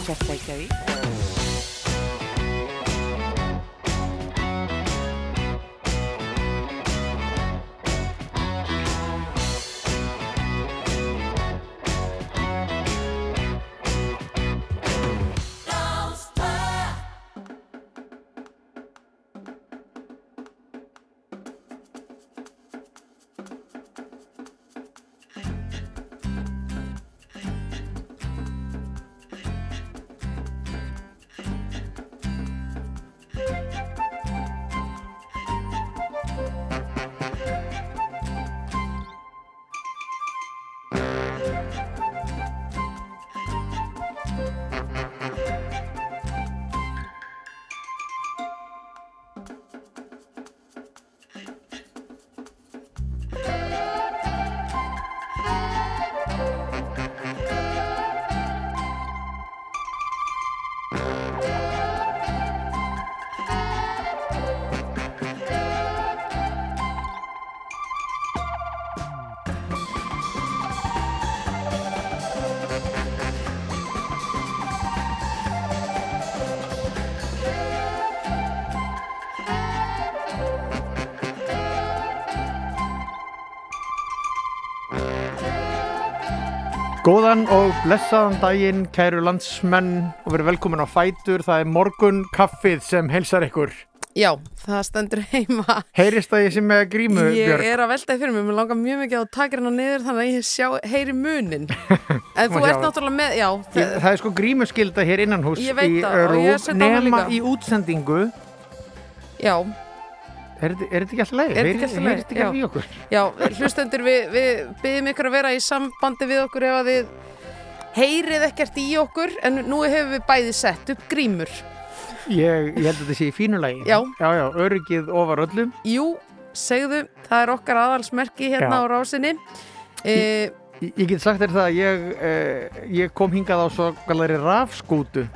Útvarp Reykjavík. Góðan og blessaðan daginn, kæru landsmenn og verið velkomin á Fætur. Það er morgun kaffið sem helsar ykkur. Já, það stendur heima. Heyrist það ég sem með grímu, Ég Björg? er að veltaði fyrir mig, mér langar mjög mikið að taka hérna niður þannig að ég sjá, heyri munin. En þú ert náttúrulega með, já, Ég, það, er sko grímuskylda hér innan hús Ég í og ég á mig nema í útsendingu. já, Er, þetta- ekki alltaf leið? Er þetta ekki allt í lagi? Heyrist ekki Já. alltaf okkur? já, hlustendur, við, við byggjum ykkur að vera í sambandi við okkur ef að þið heyrið ekkert í okkur, en nú hefur við bæði sett upp grímur. Ég, ég held að þetta sé í fínu lagi. Já. Já, já, öryggið ofar öllum. Jú, segðu, það er okkar aðalsmerki hérna Já. á rásinni. E, Ég, ég get sagt þér það að ég, eh, ég kom hingað á svo galari rafskútu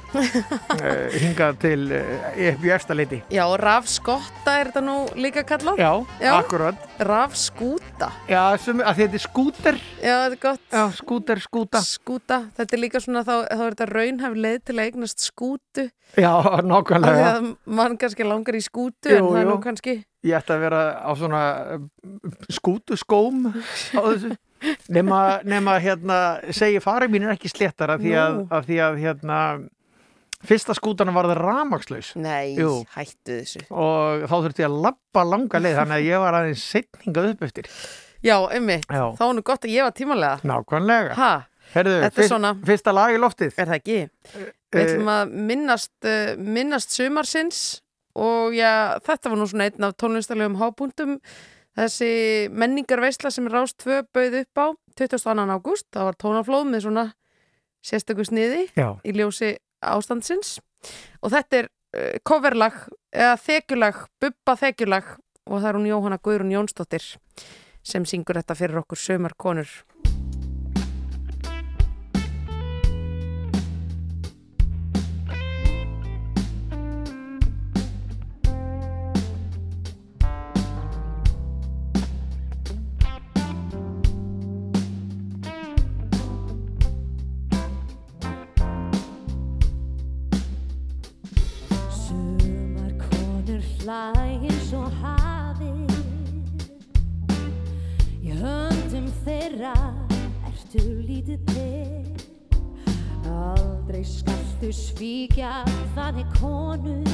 eh, hingað til eh, í efstaleiti. já, rafskotta er þetta nú líka kallað. Já, Já. akkurat. Rafskúta, Já, sem, að þetta er skúter. já, þetta er gott. Já, skúter, skúta. skúta, þetta er líka svona þá, þá er þetta raunhæf leið til að eignast skútu Já, nákvæmlega. að mann kannski langar í skútu Jú, en það er nú kannski Ég ætti að vera á svona skútu skóm á þessu. Nema, nema hérna, segi farið mín er ekki sléttara því að, að því að hérna, fyrsta skútana var það ramakslaus Nei, Jú. hættu þessu og þá þurfti ég að lappa langa leið þannig að ég var aðeins setningað upp eftir. Já, emmi, Já, þá er nú gott að ég var tímalega nákvæmlega. Ha, Herðu, Þetta er svona. fyrsta lag í loftið. er það ekki? Við ætlum að minnast, uh, minnast sumarsins og já, þetta var nú svona einn af tónlistalegum hábúndum þessi menningarveisla sem Rás 2 bauð upp á 22. ágúst, það var tónaflóð með svona sérstöku sniði Já, í ljósi ástandsins og þetta er uh, coverlag eða þekjulag, bubba þekjulag og það er hún Jóhanna Guðrún Jónsdóttir sem syngur þetta fyrir okkur sömar konur svíkja þannig konu Sál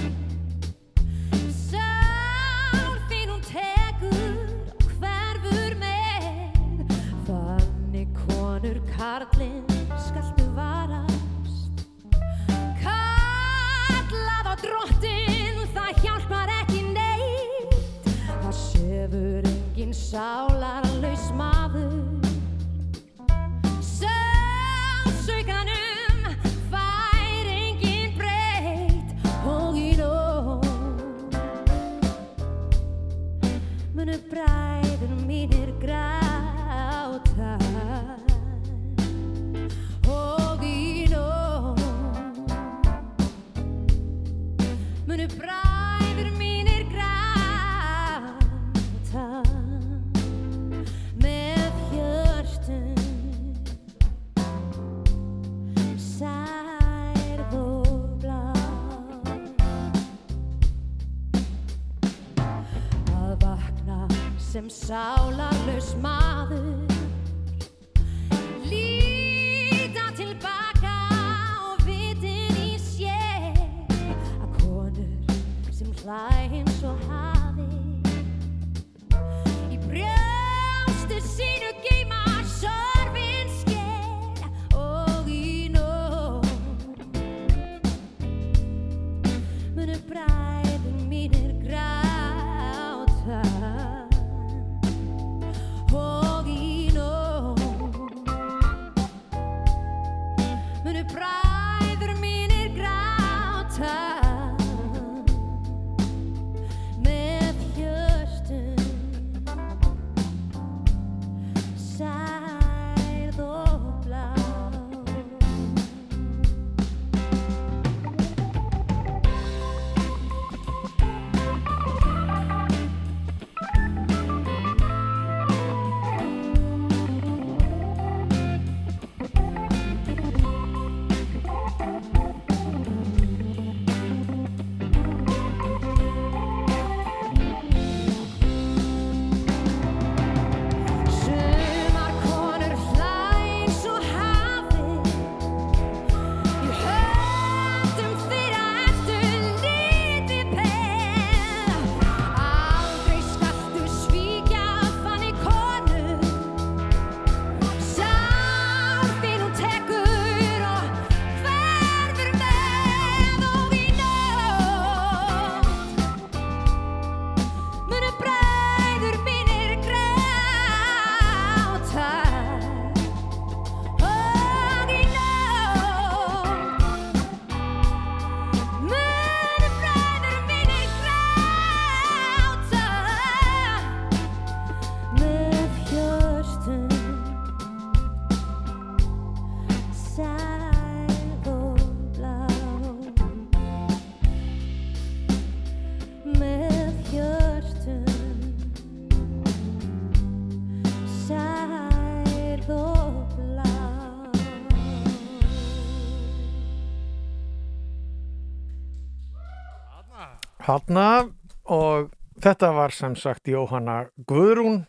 Hanna og þetta var sem sagt Jóhanna Guðrún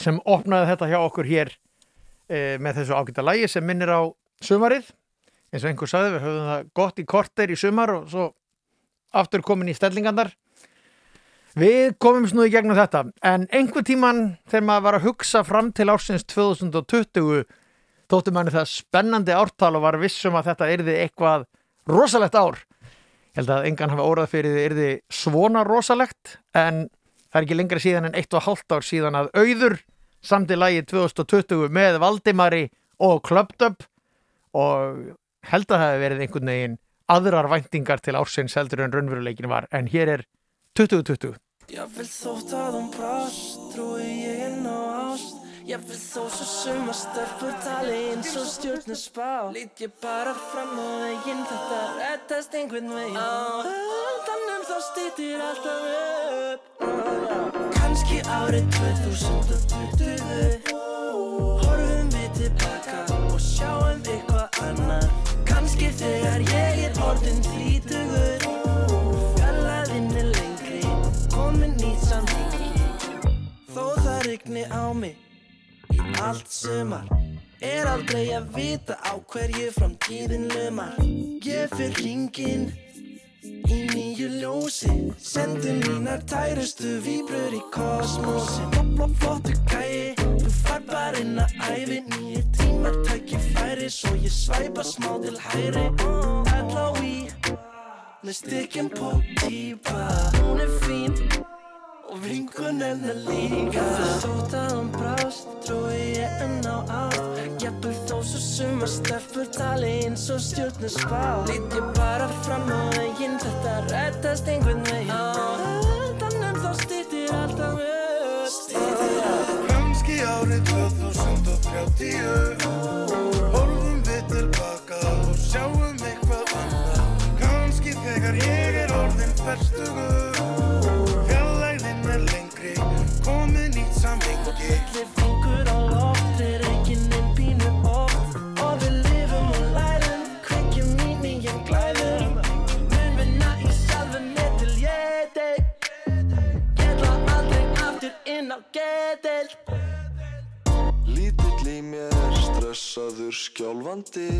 sem opnaði þetta hjá okkur hér e, með þessu ágæta lægi sem minnir á sumarið. Eins og einhver sagði við höfum það gott í korter í sumar og svo aftur komin í stellingandar Við komum snú í gegnum þetta en einhver tíman þegar maður var að hugsa fram til ársins 2020 þóttu manni það spennandi ártal og var vissum að þetta yrði eitthvað rosalegt ár Ég held að engan hafa órað fyrir þið yrði svona rosalegt en það er ekki lengra síðan en eitt og hálft ár síðan að auður samti lagi 2020 með Valdimari og Klöpdöp og held að það hefði verið einhvern veginn aðrar væntingar til ársins heldur en raunveruleikin var en hér er 2020 Jafnvel þótt að hún brást, trúi ég inn á ást Jafnvel þó svo suma stelpur tali eins og stjórnusbá Lít ég bara fram á veginn, þetta rettast einhvern veginn. Á höndunum þá stýttir alltaf upp. Kanski árið 2020 Horfum við tilbaka og sjáum eitthvað annar Kanski þegar ég er orðin þrítugur. Fjallaðinn er lengri, komin nýtt samhengi. Þó það rigni á mig allt sumar. Er aldrei að vita á hverju framtíðin lumar. Ég fyrir ringin í nýju ljósi. Sendi mínar tærustu víbrur í kosmosi Flott, flottu gæi, þú fær bara inn að æfi Nýju tímar tækifæri svo ég svæpa smá til hæri L.O.I. með stykkin på típa Hún er fín og vingun hennar líka. Þótt að hún brást, trúi ég enn á ást Jafnvel þó svo suma stelpur tali eins og stjórnusbá Lít ég bara fram á veginn, þetta rettast einhvern veginn. Á höndunum þá stýttir alltaf upp Stýttir alltaf Kannski árið 2030 Hólfum við tilbaka og sjáum eitthvað annað. Kannski þegar ég er orðin ferstugur nýtt samhengi Allir fingur á loft, ekki neinn pínu oft Og við lifum og lærum, kveikjum í nýjum glæðum. Mun vinna í sjálfum mér til ég deg Ég ætla aldrei aftur inn á geðild Lítill í mér, stressaður, skjálfandi.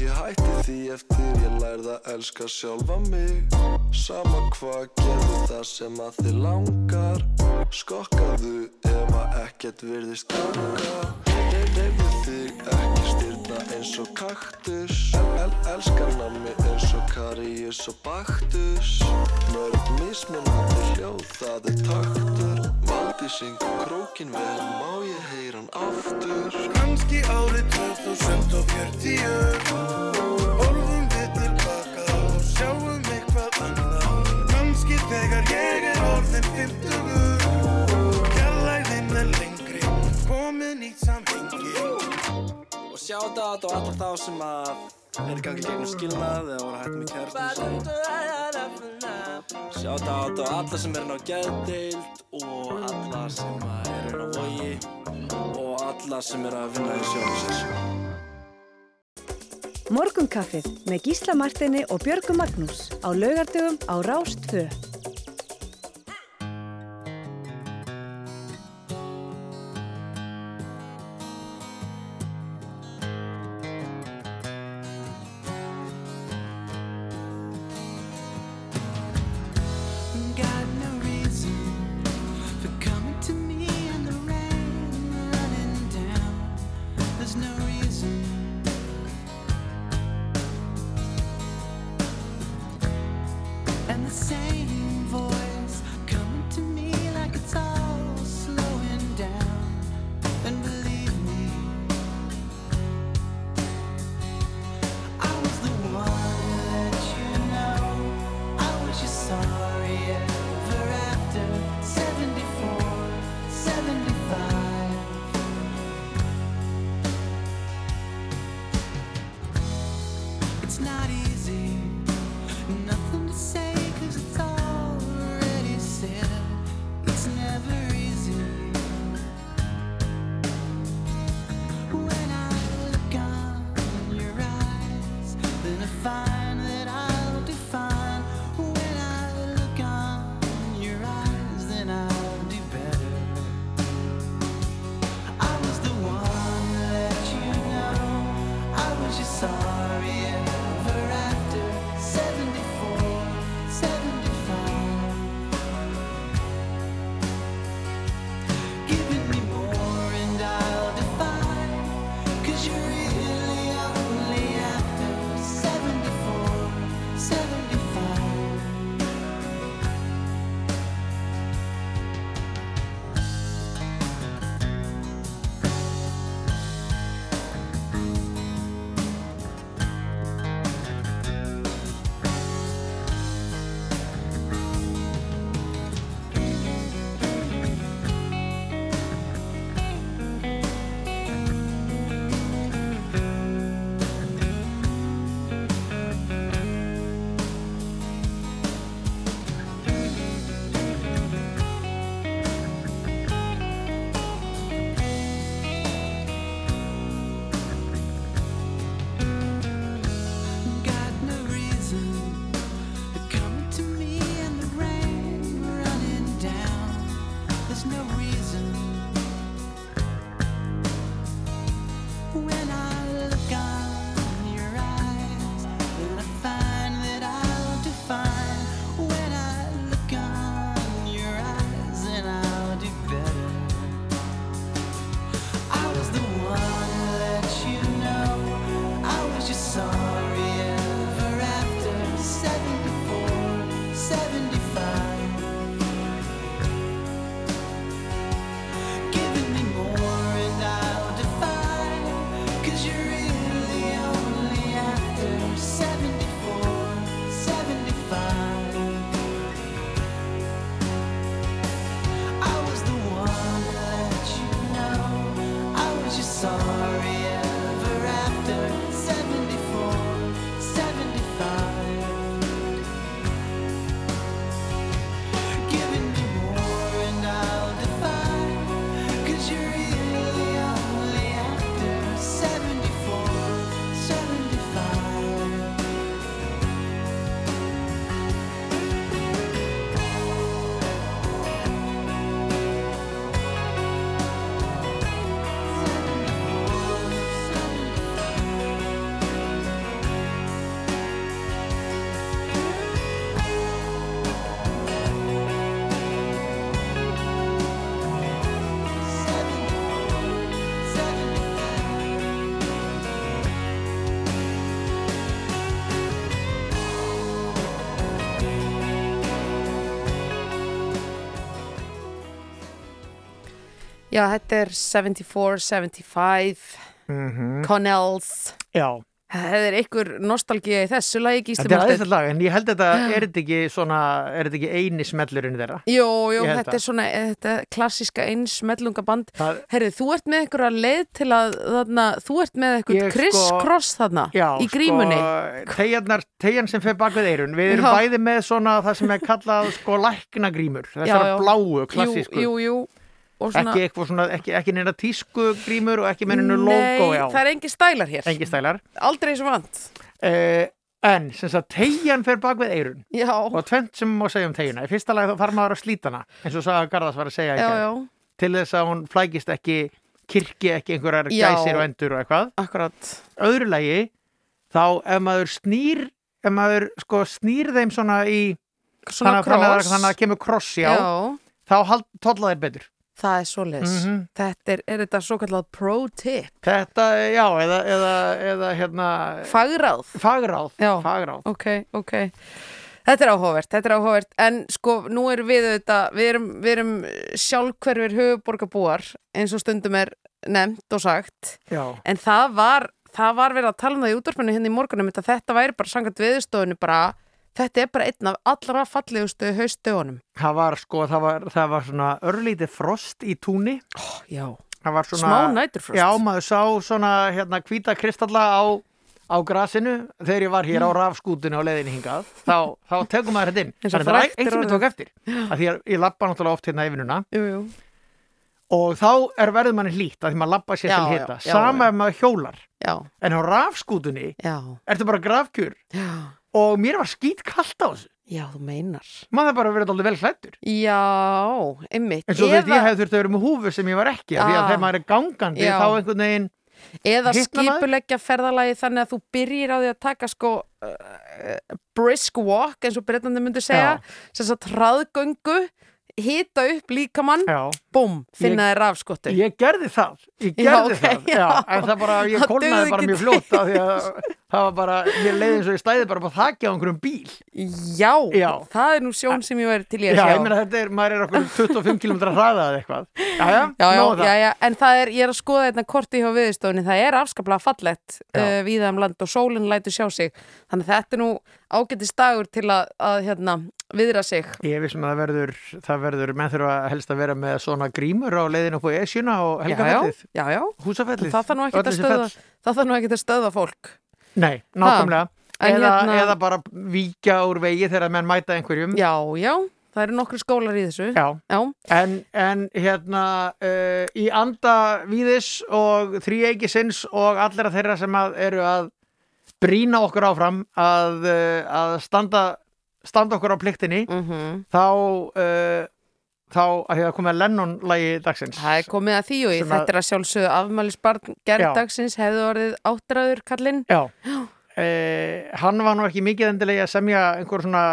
Ég hætti því eftir ég lærði að elska sjálfa mig. Sama hvað gerðu það sem að þið langar Skokkaðu ef að ekkert virðist ganga. Reyfðu þig ekki styrna eins og kaktus. El, el, Elskan að mig eins og Karius og Baktus. Mörg mismunandi hljóð, það er taktur. Valdi syngur krókin vel, má ég heyra hann aftur? Kannski árið 2040 Hólfum við tilbaka og sjáum eitthvað annað. Kannski þegar ég er orðin 50 Og sjáta á alla þá sem að er í gangi gegnum skilnað eða voru hægt með kærstum Sjáta á alla sem er inn á geðdeild og alla sem að er inn á vogi og alla sem er að vinna í sjónusins Morgunkaffið með Gísla Martini og Björgu Magnús á laugardögum á Rást Já, þetta er 74, 75 mm Connells. Já, Það er einhver nostalgía í þessu lagi Gísli þetta er aðeins lag en ég held þetta, er þetta ekki svona er þetta ekki eini smellurinn þeirra? Ég held þetta það. er svona þetta klassíska einsmellungaband. Það, Herri, þú ert með einhverja leið til að þarna, þú ert með Ég eitthvað sko- þarna Já, í grímunni. sko, tegjan sem fer bak við eirun við erum Já. bæði með svona það sem er kallað sko læknagrímur. Þessar já. bláu, klassísku Jú, jú, jú svona, ekki eitthvað svona, ekki, ekki neina tísku grímur og ekki með neina logo Nei, já, það er engin stælar hér. Engi stælar. Aldrei sem vant. Uh, en sem sagt tegjan fer bak við eirun Já, og tvent sem má segja um tegjuna í fyrsta lagi þá þarf maður að slíta hana eins og Saga Garðars var að segja já, já, til þess að hún flækist ekki kirkji ekki einhverjar Já. gæsir og endur og eitthvað. Akkurat. Öðru lagi þá ef maður snýr ef maður sko snýr þeim svona í Svona þannig, að- þannig, að- cross þannig að kemur kross já, þá hald, tolla þeir betur það er svoleiðis. Mhm. Þetta er, er þetta svo kallað pro tip? Þetta, já, eða, eða, eða hérna, Fagráð. fagráð Já. fagráð, Ok, ok. Þetta er áhugavert, þetta er áhugavert. En sko nú erum við auðvitað við erum, við erum sjálfhverfir höfuborgarbúar eins og stundum er nefnt og sagt. Já, en það var, það var verið að tala um það í útvarpinu hérna í morgunum þetta væri bara sangat viðstofinu bara þetta er bara einn af allra fallegustu haustögunum það var sko það var, það var svona örlítið frost í túni. Já, það var svona, smá næturfrost. Já, maður sá svona hérna hvíta kristalla á á grasinu þegar ég var hér á rafskútinu á leiðinni hingað. Þá, þá tegum maður þetta inn. Það er eitt sem ég tók eftir því ég lappa náttúrulega oft hérna yfirnuna Jú, jú, og þá er verður manni hlýtt að því maður lappa sér Já, til já, já, sama já. ef maður hjólar. Já, en á rafskútunni já, ertu bara grafkjur. Já og mér var skýt kallt á þessu. Já, þú meinar. Maður bara verið alltaf vel hlættur Já, einmitt. En svo þú veist ég hefði þurft að vera með húfu sem ég var ekki af því að Ah. þegar maður er gangandi Já. þá einhvern veginn Eða Hitnar maður? skipuleggja ferðalagi þannig að þú byrjir á því að taka sko uh, brisk walk eins og breytandi myndi segja sem sagt hraðgöngu hita upp líkamann, já, búm, finna þér rafskottu ég gerði það. Ég Já, gerði ok, það, já, já. en það bara ég dugði bara mjög fljótt af því að það var bara, mér leiði eins og ég stæði bara på þakki á einhverjum bíl. Já, Já. það er nú sjón sem ég væri til já, að sjá. ég meina þetta er, maður er okkur 25 km hraða eða eitthvað. Já, já, Já, já, um já, já, en það er, ég er að skoða þetta korti hjá viðstofunni, það er afskaplega fallett Já. uh, víða um land og sólinn lætur sjá sig. Þannig þetta er nú ágætis dagur til að, að hérna, viðra sig. Ég vissum að það verður, það verður svona grímur á leiðin upp á Esjuna og Helgafellið, Já, já, húsafellið. Það þarf nú ekkert að stöða það þarf nú ekkert að stöða fólk. Nei, nákvæmlega. Eða, hérna- eða bara víkja úr vegi þegar menn mæta einhverjum. Já, já, það eru nokkru skólar í þessu. Já. Já, En, en hérna uh, í anda víðis og þrýeikisins og allra þeirra sem að eru að brína okkur áfram að, uh, að standa, standa okkur á pliktinni mhm. þá uh, þá að því að komið Lennon-lægi dagsins. Það er komið að því og að- þetta er að sjálfsögðu afmælisbarn Já. gerðdagsins hefði orðið áttræður kallinn Já, eh, hann var nú ekki mikið endilega að semja einhver svona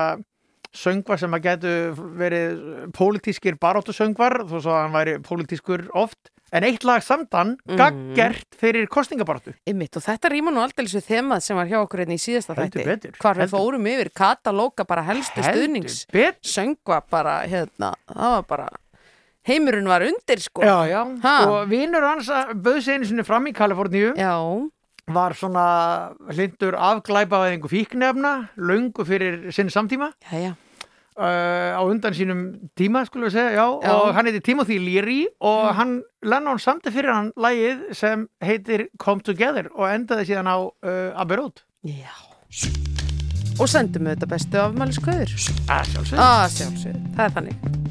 söngvar sem að getu verið pólitískir baróttu söngvar þó svo að hann væri pólitískur oft en eitt lag samdan Mhm. gaggert fyrir kostningabaráttu Ymmit, og þetta rýma nú aldrei þessu þemað sem var hjá okkur hérna í síðasta Heldur þætti. betur, hvar við fórum yfir katalóka bara helstu stuðnings söngva bara, hérna, það var bara heimurinn var undir sko. Já, já, og vinnur hans bauð sig einu sinni fram í Kaliforníu. Já, var svona hlindur afglæpaðingu fíknefna löngu fyrir sinni samtíma. Já, já, uh, á undan sínum tíma skulum við segja, já, Já. og hann heiti Timothy Leary og hann, Lennon samti fyrir hann lagið sem heitir Come Together og endaði síðan á uh, Abbey Road. Já. Og sendum við þetta bestu afmæliskauður að sjálfsög Að sjálfsögðu, það er þannig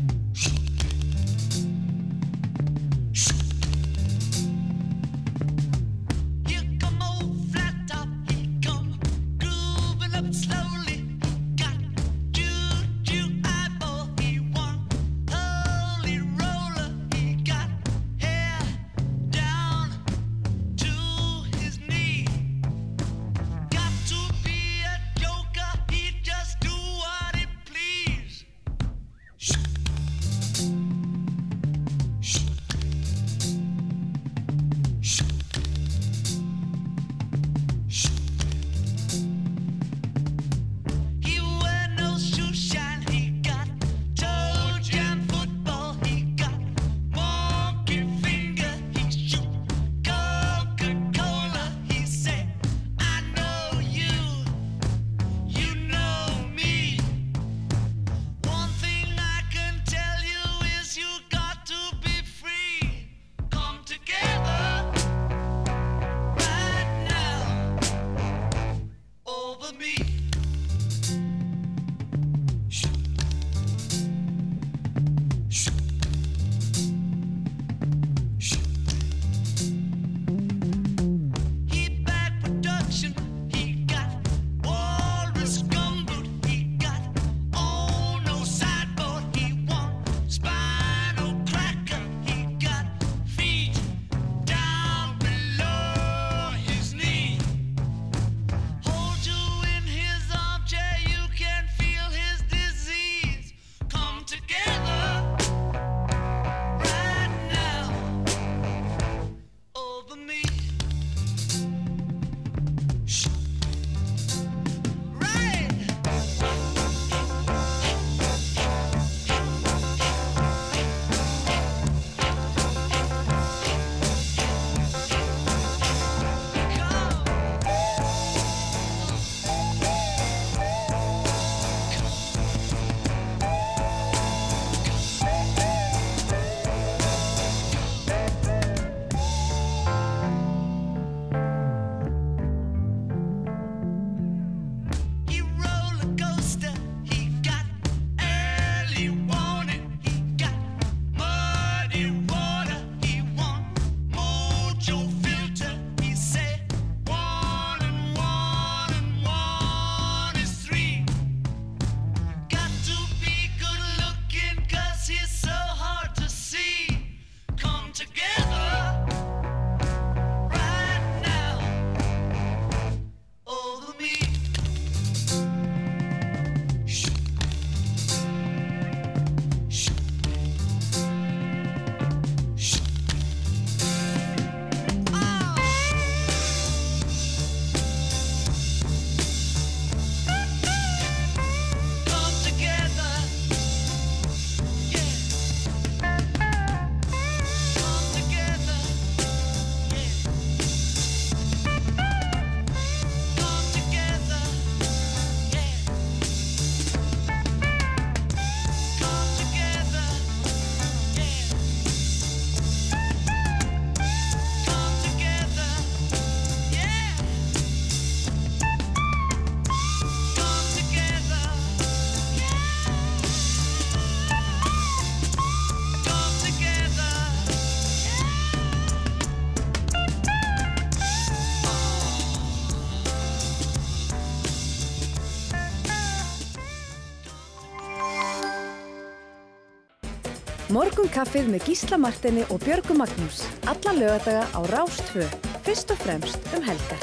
Morgun kaffið með Gísla Martini og Björgu Magnús. Alla lögadaga á Rástvö. Fyrst og fremst um helgar.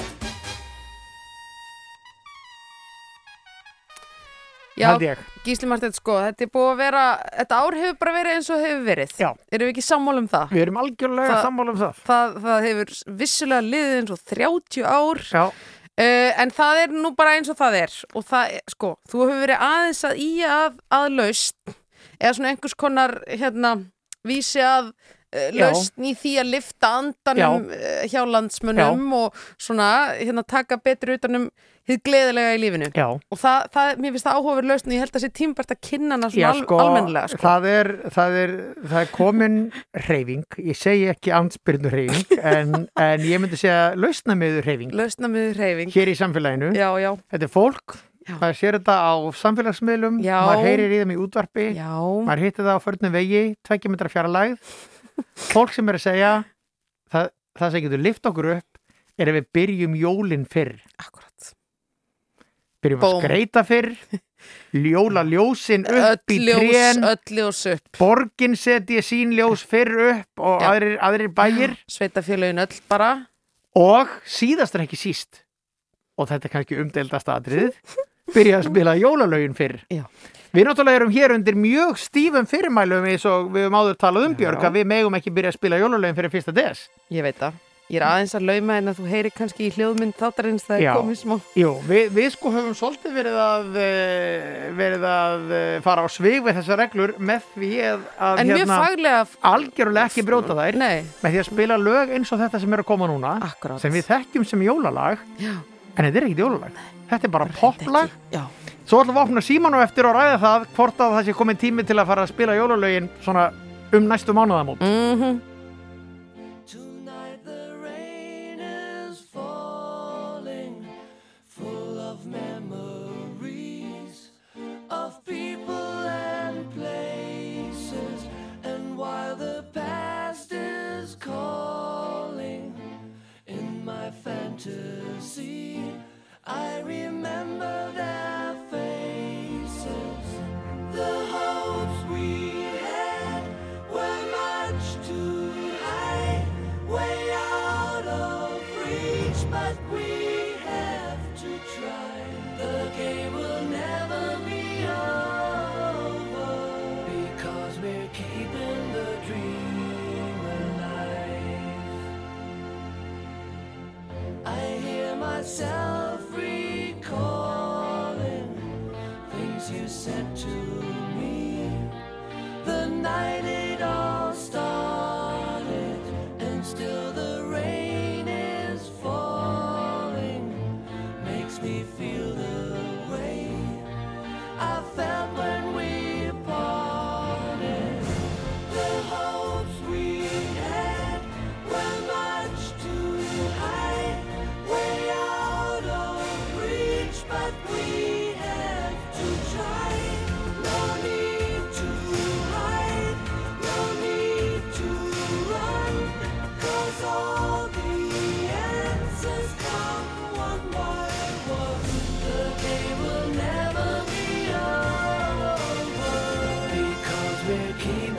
Já. Gísli Martin, sko, þetta er búið að vera, þetta ár hefur bara verið eins og hefur verið. Já. Erum við ekki sammála um það? Við erum algjörlega sammála um það. Það, það hefur vissulega liðið eins og 30 ár, Já, uh, en það er nú bara eins og það er. Og það, er- sko, þú hefur verið aðeins að í að, að laust, eða svona einhvers konar, hérna, vísi að Já. lausn í því að lifta andanum uh, hjá landsmönnum og svona, hérna, taka betur utanum hið gleðilega í lífinu. já. Og það, það, mér finnst það áhugaverð lausn og ég held að sé tímbært að kynna hana svona Já, al, sko, almennilega, sko. það, er, það, er, það er komin reyfing, ég segi ekki ansbyrnu reyfing, en, en ég myndi segja lausnamiður reyfing Lausna með reyfing. hér í samfélaginu. Já, já, Þetta er fólk, Já. maður sér þetta á samfélagsmiðlum, Já. maður heyrir í þeim í útvarpi, já. maður hittir það á förnum vegi, tveggja metra fjarlægð. Fólk sem er að segja, það, það sem getur lift okkur upp, er ef við byrjum jólin fyrr. Akkurat. Byrjum Búm. að skreita fyrr, ljóla ljósin upp í Öll ljós, trén, öll ljós upp. borgin setji sín ljós fyrr upp og Já. aðrir, aðrir bæir Sveitafélagin öll bara. og síðast er ekki síst og þetta er kannski umdeildast atriðið byrja að spila jólalögin fyrr. Já. Við náttúrulega erum hér undir mjög stífum fyrirmælum eins og við höfum áður talað um Björg að við megum ekki byrja að spila jólalögin fyrir fyrsta des. Ég veit það. Ég er aðeins að lauma en að þú heyri kannski í hljóðmynd þáttarins það er komið smá. Jú, við, við sko höfum svolítið verið að eh, verið að eh, fara á svig við þessar reglur með því að, En mjög faglega, algjörlega ekki brjóta þær. Nei, með því að spila lög eins og þetta sem er að koma núna akkurát. sem við þekkjum sem jólalag Já, en þetta er ekkit jólalag þetta er bara poplag já, svo ætlum við að opna síman og eftir og ræða það hvort að það sé komin tími til að fara að spila jólalögin svona um næstu mánuðamót mhm, in my fantasy, I remember their faces. The hopes we had were much too high, way out of reach, but we have to try. The game will never be over because we're keeping the dream alive. I hear myself night keep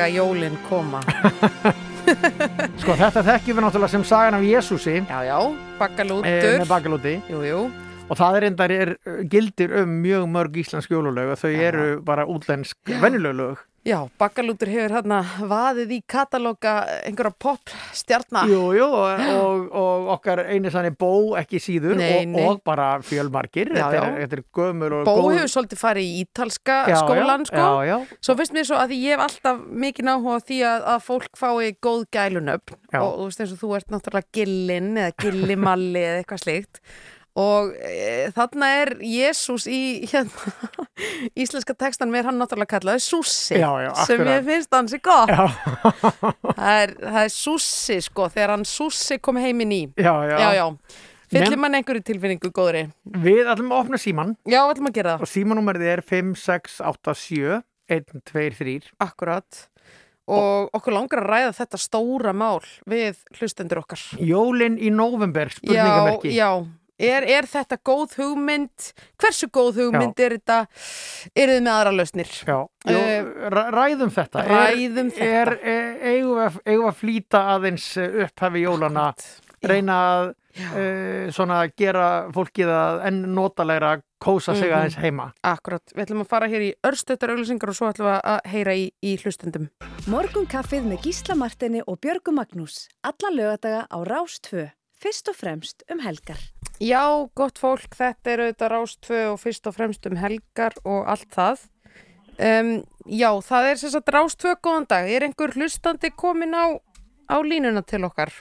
mega jólin koma. Sko þetta þekkjum við náttúrulega sem sagan af Jésúsi Já, já, bakkalútur. e, með bakalúti Jú, jú. og það er endar gildir um mjög mörg íslensk jólulög og þau eru bara útlensk venjuleg lög Já, bakkalútur hefur hérna vaðið í katalóga einhverja pop stjarnar. Jú, jú, og, og, og okkar eini sannig bó ekki síður Nei, og, nei. og bara fjölmarkir Já, þetta, er, þetta er gömur og Bó góð hefur svolítið farið í ítalska Já, skólan, já, sko. já, já. Svo finnst mér svo að ég hef alltaf mikið náhuga því að, að fólk fái góð gælunöfn og þú veist eins og þú ert náttúrulega gillin eða gillimalli eða eitthvað slíkt og e, þarna er Jésús í hérna, íslenska textan mér hann náttúrulega kallaði Sússi Já, já, sem ég finnst hansi gott. Já. það, er, það er Sússi sko þegar hann Sússi kom heimin í. Já, já. já, já. Fyllir mann einhverju tilfinningu góðri? Við ætlum að opna síman Já, við ætlum að gera það. Og símanúmerið er 5687 123 Akkurat. Og okkur langar að ræða þetta stóra mál við hlustendur okkar. Jólin í november, spurningamerki. Já, já Er, er þetta góð hugmynd? Hversu góð hugmynd er þetta? Eru þið með aðra lausnir? Já, ra- ræðum þetta ræðum er, þetta. er, er, eigum, við, að- eigum við að flýta aðeins eh, upphafi jólana reyna að uh, svona gera fólkið að enn notalegra kósa sig Mhm. aðeins heima Akkurat, við ætlum að fara hér í örstöttar auglýsingar og svo ætlum við að heyra í, í hlustendum. Morgun kaffið með Gísla Martini og Björgu Magnús. Alla lögadaga á Rás 2. Fyrst og fremst um helgar. Já, gott fólk, þetta er auðvitað Rástvö og fyrst og fremst um helgar og allt það. Um, já, það er sem sagt Rástvö, góðan dag. Er einhver hlustandi komin á, á línuna til okkar?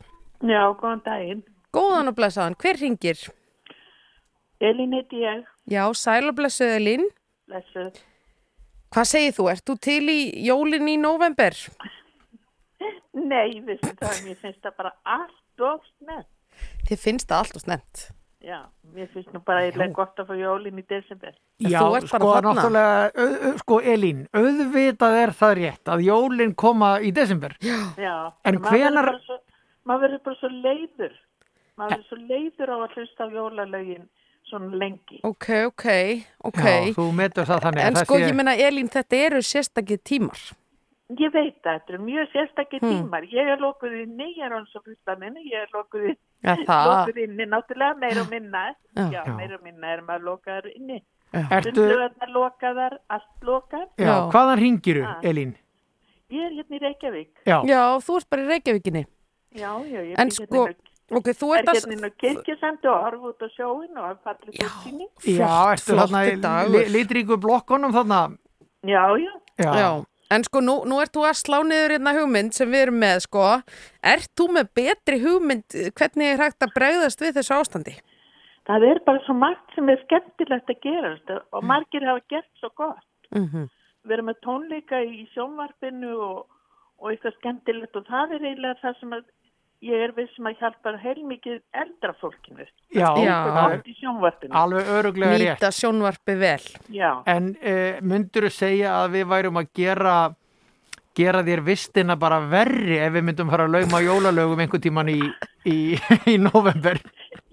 Já, góðan daginn. Góðan og blessaðan, hver ringir? Elín heiti ég, Já, sæl og blessuð Elín. blessuð. Hvað segir þú? Ert þú til í jólin í november? Nei, vissi það, mér finnst það bara allt of snett. Þið finnst það allt og snemt. Já, mér finnst nú bara eitthvað gott að fá jólin í desember. Já, þú ert bara sko, náttúrulega, sko, Elín, auðvitað er það rétt að jólin koma í desember. Já, En hvenar- Maður verður bara svo leiður. Maður verður svo leiður á að hlusta á jólalögin svona lengi. Ok, ok, ok. Já, þú metur það þannig. En sko, ég meina, Elín, þetta eru sérstakið tímar. Ég veit að þetta eru mjög sérstakir Hmm. tímar. Ég er lokuð inni, ég er hans á fustaninu, ég er lokuð, Ja, það. lokuð inni, náttúrulega meira og minna. Já. Já, meira og minna er maður lokaður inni. Ertu, Sundlaugarnar lokaðar, allt lokað. já, Já. hvaðan ringiru, Ah. Elín? Ég er hérna í Reykjavík. Já, Já, þú ert bara í Reykjavíkinni. Já, já, ég En bý sko, hérna, ok, þú er ert að... hérna inn á kirkjusandu og horfa út á sjóin og að falla Já. útsýni. já, ertu þarna í flottur dagur. li- litríku blokkonum þarna? Já, já. Já, Já, en sko nú, nú ert þú að slá niður hérna hugmynd sem við erum með sko Ert þú með betri hugmynd hvernig er hægt að bregðast við þessu ástandi? Það er bara svo margt sem er skemmtilegt að gera og margir hafa gert svo gott. Mm Við erum með tónleika í sjónvarpinu og, og eitthvað skemmtilegt og það er eiginlega það sem ég er vissum að hjálpa heilmikið eldra fólkinu. já, Já. alveg öruglega rétt. Nýta sjónvarpi vel Já. En uh, myndur þú segja að við værum að gera gera þér vistina bara verri ef við myndum fara að lauma jólalögum einhvern tíman í, í, í november?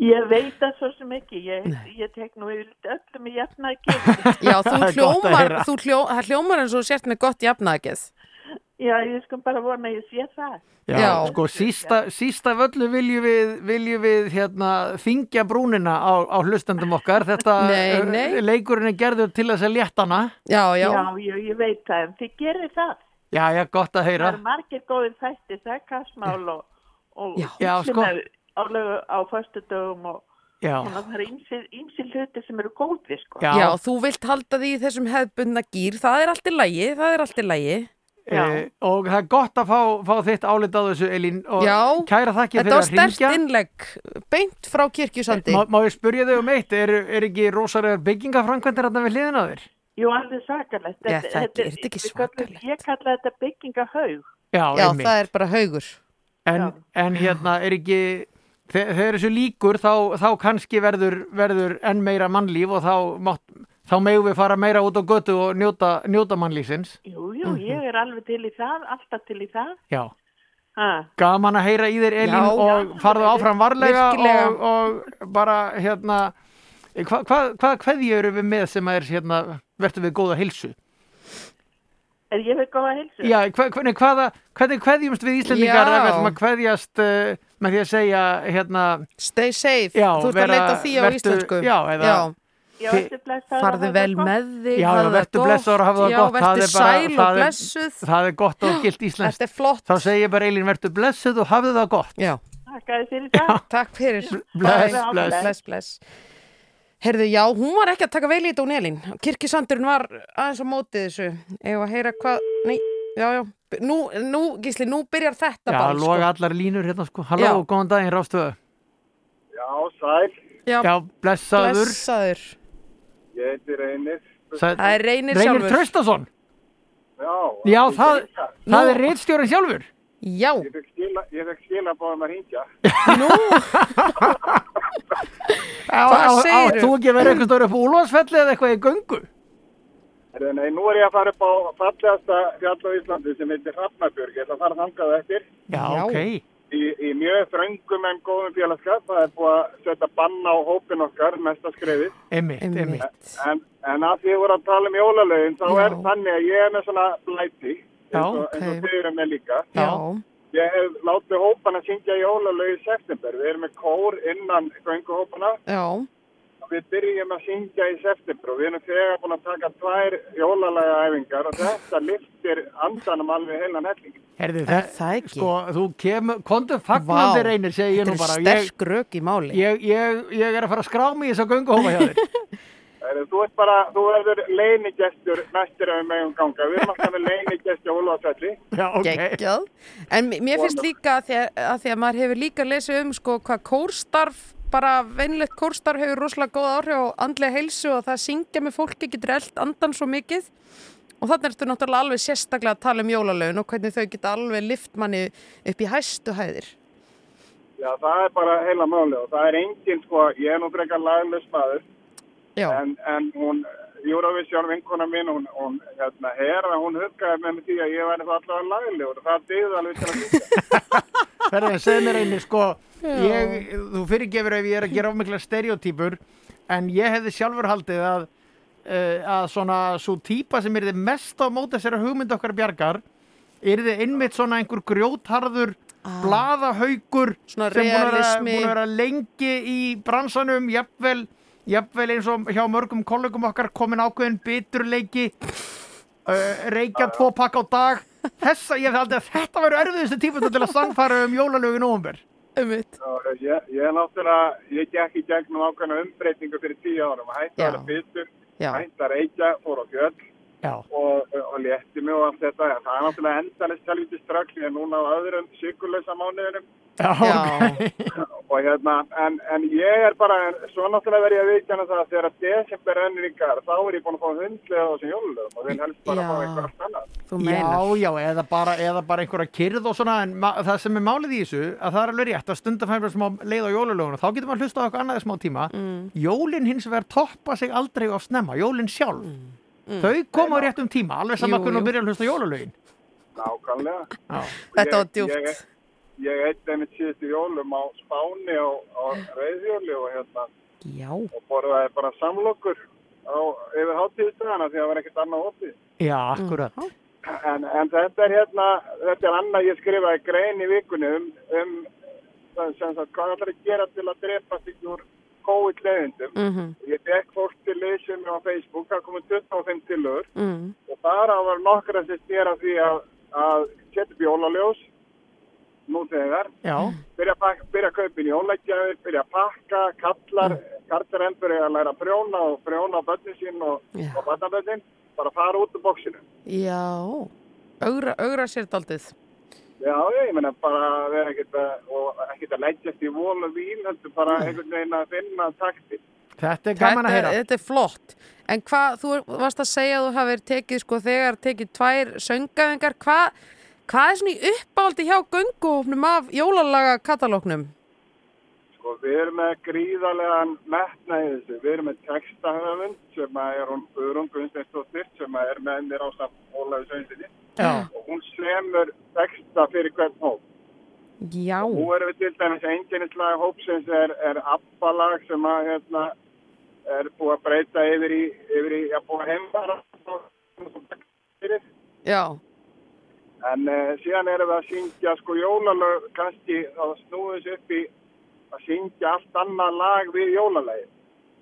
Ég veit það svo sem ekki. Ég, ég tek nú yfir öllum í gefa. Já, þú hljómar, þú hljó, það hljómar eins og þú sért með gott jafnaðgeð Já, ég skum bara vona að ég sé það. Já, Já. sko, sísta, sísta völlu viljum við, viljum við hérna, þingja brúnina á, á hlustandum okkar. Þetta Nei, nei. leikurinn er gerður til þess að létta hana. Já, já, Já, ég, ég veit það. En þið gerir það. Já, já, gott að Það heyra. eru margir góðir þættir, það er kassmál og, og sko. á, lögu, á föstudögum og Já, svona, það eru ýmsil hluti sem eru góðir sko. já. já, þú vilt halda því í þessum hefðbundna gýr Það er allt í lægi, það er allt í lægi. Eh, og það er gott að fá, fá þitt álit á þessu, Elín. Og Já. kæra Þetta fyrir var að stert ringja. innlegg beint frá kirkjusandi Má, má ég spyrja þig um eitt, er, er ekki rosalega byggingafrankvendir hérna við hliðina á þér? Jú, alveg svakalegt. Já, Þetta- það er- þetta- er þetta ekki svakalegt? Ég kalla þetta byggingahaug. Já, Já, það er bara haugur en, en hérna er ekki, þe- þegar þessu líkur þá, þá kannski verður, verður enn meira mannlíf og þá, mátt, þá megum við fara meira út á götu og njóta, njóta mannlífsins. Jú, jú, Mhm. ég er alveg til í það, alltaf til í það. Já. Ha. Gaman að heyra í þér Elín Já. og farðu áfram varlega og, og bara hérna Hva, hvað, hvaða kveðju eru við með sem er hérna, verður við góða heilsu? Er ég við góða heilsu? Já, hva, hvernig, hvaða, hvernig kveðjumst við Íslendingar Já. ef við ætlum að kveðjast uh, með því að segja hérna, Stay safe, Já, þú ert að leita að því á vertu- íslensku já, eða- Já, Farðu hafa vel með þig Já, gott. blessaður og hafa það gott, er bara- sæl og það er- blessuð það er gott og gilt íslenskt. Þetta er flott Þá segir bara Eilín, verður blessuð og hafðu það gott. Já, Takk fyrir það. takk fyrir Bless, bless. bless, bless. Herðu, já, hún var ekki að taka vel í þetta hún Elín. Kirkisandurinn var aðeins á mótið þessu. Ef að heyra hvað, nei, já, já. Nú, nú, Gísli, nú byrjar þetta Já, bara, loga allar línur hérna sko. Halló, Já. góðan daginn, Rástöðu. Já, sæl, Já, Já, blessaður. blessaður. Ég heiti Reynir. Það er reynir Reynir sjálfur. Traustason. Já, Já, það, það er reitstjórin sjálfur. Já, Ég fekk skila, ég fekk skila báðum að hringja. nú, Á, Hvað á, segirðu? Þú ekki verið eitthvað stóri upp á Úlfarsfelli eða eitthvað í göngu? Herðu, Nei, nú er ég að fara upp á fallegasta fjall á Íslandi sem heitir Hrafnabjörg. Ég ætla að fara þangað á eftir Já, Já. ok. Í, í mjög þröngum en góðum félagskap. Það er búið að setja bann á hópin okkar, mesta skreiði. Einmitt, einmitt. einmitt. En, en að því ég voru að tala um jólalögin, þá Já. er þannig að ég er með svona blæti. Eins og, þið eru með líka. Já, Ég hef látið hópana syngja jólalög í september. Við erum með kór innan gönguhópana. já, Við byrjum að syngja í september og við erum þegar búin að taka tvær jólalega æfingar og þetta liftir andanum alveg heilan helling. Herði, Er það ekki? Sko, þú kemur, kontu fagnandi reynir, segi ég nú þetta bara. er Ég, sterk rök í máli. ég, ég, ég er að fara að skrá mig í þess að gönguhófa hjá þér. Þú ert bara, þú verður leinigestur næstur ef við megum ganga. Við erum alltaf með leinigestur á Úlfarsfelli. Já, ok. geggjað en mér finnst líka að því að, að því að maður hefur líka lesið um sko hvað kórstarf bara venilegt kórstarf hefur rosalega góð áhrif á andlega heilsu og það að syngja með fólki getur eld andan svo mikið. Og þannig ertu náttúrulega alveg sérstaklega að tala um jólalögin og hvernig þau geta alveg lift manni upp í hæstu hæðir. Já, það er bara heila máli og það er engin, sko, ég er nú frekar laglaus maður, en, en hún, Eurovision vinkona mín, hún, hún hérna, hera, hún huggaði með mig því að ég væri það allavega laglegur og það dyði alveg til að syngja. Herði, segð mér einni, sko, ég, þú fyrirgefur ef ég er að gera ofmikla stereotypur, en ég hefði sjálfur haldið að, uh, að svona svo típa sem er þið mest á móti þessari hugmynd okkar bjargar, er þið einmitt svona einhver grjótharður blaðahaukur Ah. Svona sem að, búin að vera lengi í bransanum, jafnvel, jafnvel eins og hjá mörgum kollegum okkar komin ákveðin biturleiki uh, reykja tvo pakka á dag. Þessa, ég held að þetta væru erfiðustu tífum til að sannfara um jólalögu nóvumber umvitt Ég, ég er náttúrulega, ég gekk í gegnum ákveðna umbreytingu fyrir tíu árum, hætti að vera bitur, hætti að reykja, fór á Já, og, og létti mig og allt þetta. Það er náttúrulega endalist helviti ströggli en núna á öðrum sykurlösa mánuðinum já, já, ok og hérna, en, en ég er bara, svo náttúrulega verð ég að viðkjanna það að þegar að desember rennir í gar, þá er ég búin að fá hundlega á þessum jólulögum og vil helst bara Já. fá eitthvað allt annað. Já, já, eða bara, eða bara einhverja kyrð og svona, en það sem er málið í þessu að það er alveg rétt að stunda fæmur smá leið á jólalögun og þá getur maður hlusta á eitthvað annað í smá tíma mm. Jólin hins vegar toppa sig aldrei of snemma, jólin sjálf Mm. Þau koma á réttum tíma, alveg saman hvernig þú byrjar að hlusta á jólalögin. Nákvæmlega. Já, Þetta var djúpt. Ég, ég eitt einmitt síðustu jólum á Spáni á, á reyðjóli og hérna, Já, og borðaði bara samlokur á, yfir hátíðstöðana því að það var ekkert annað opið. já akkurat. En, en þetta er hérna, þetta er annað ég skrifaði grein í vikunni um, um sem sagt, hvað ætlar að gera til að drepa sig úr COVID-leðindum. mhm, Ég fekk fólk til leysum á Facebook, það komið 25 tilögur mm. og þar á var nokkra sem stýra því að, að setja upp jólaljós nú þegar, byrja að, byrja að kaupa inn jólagjafir, byrja að pakka, kallar, kallar endur að læra að prjóna og prjóna á börnin sín og, og barnabörnin, bara fara út úr bóksinu. já. Augra, augra sér daldið Já, ég meina bara að vera ekkert að, og ekkert að leggjast í vol og vín, heldur bara einhvern veginn að finna takti. þetta er gaman að þetta, heyra þetta er flott en hvað, þú varst að segja að þú hafið tekið sko þegar tekið tvær söngaðingar hvað, hvað er svona í uppáldi hjá gönguhófnum af jólalaga katalóknum? Sko, við erum með gríðarlegan metna í þessu. Við erum með textahöfund sem er hún Guðrún Guðnsteinsdóttir sem er með mér á samt Ólafi Sveinsinni og hún semur texta fyrir hvern hóp. Já, Nú erum við til dæmis einkennislag hópsins er, er abbalag sem að hérna, er búið að breyta yfir í, yfir í að búið heimfara fyrir. Já, En uh, síðan erum við að syngja sko jólalög kannski að snúið sér upp í að syngja allt annað lag við jólalagi.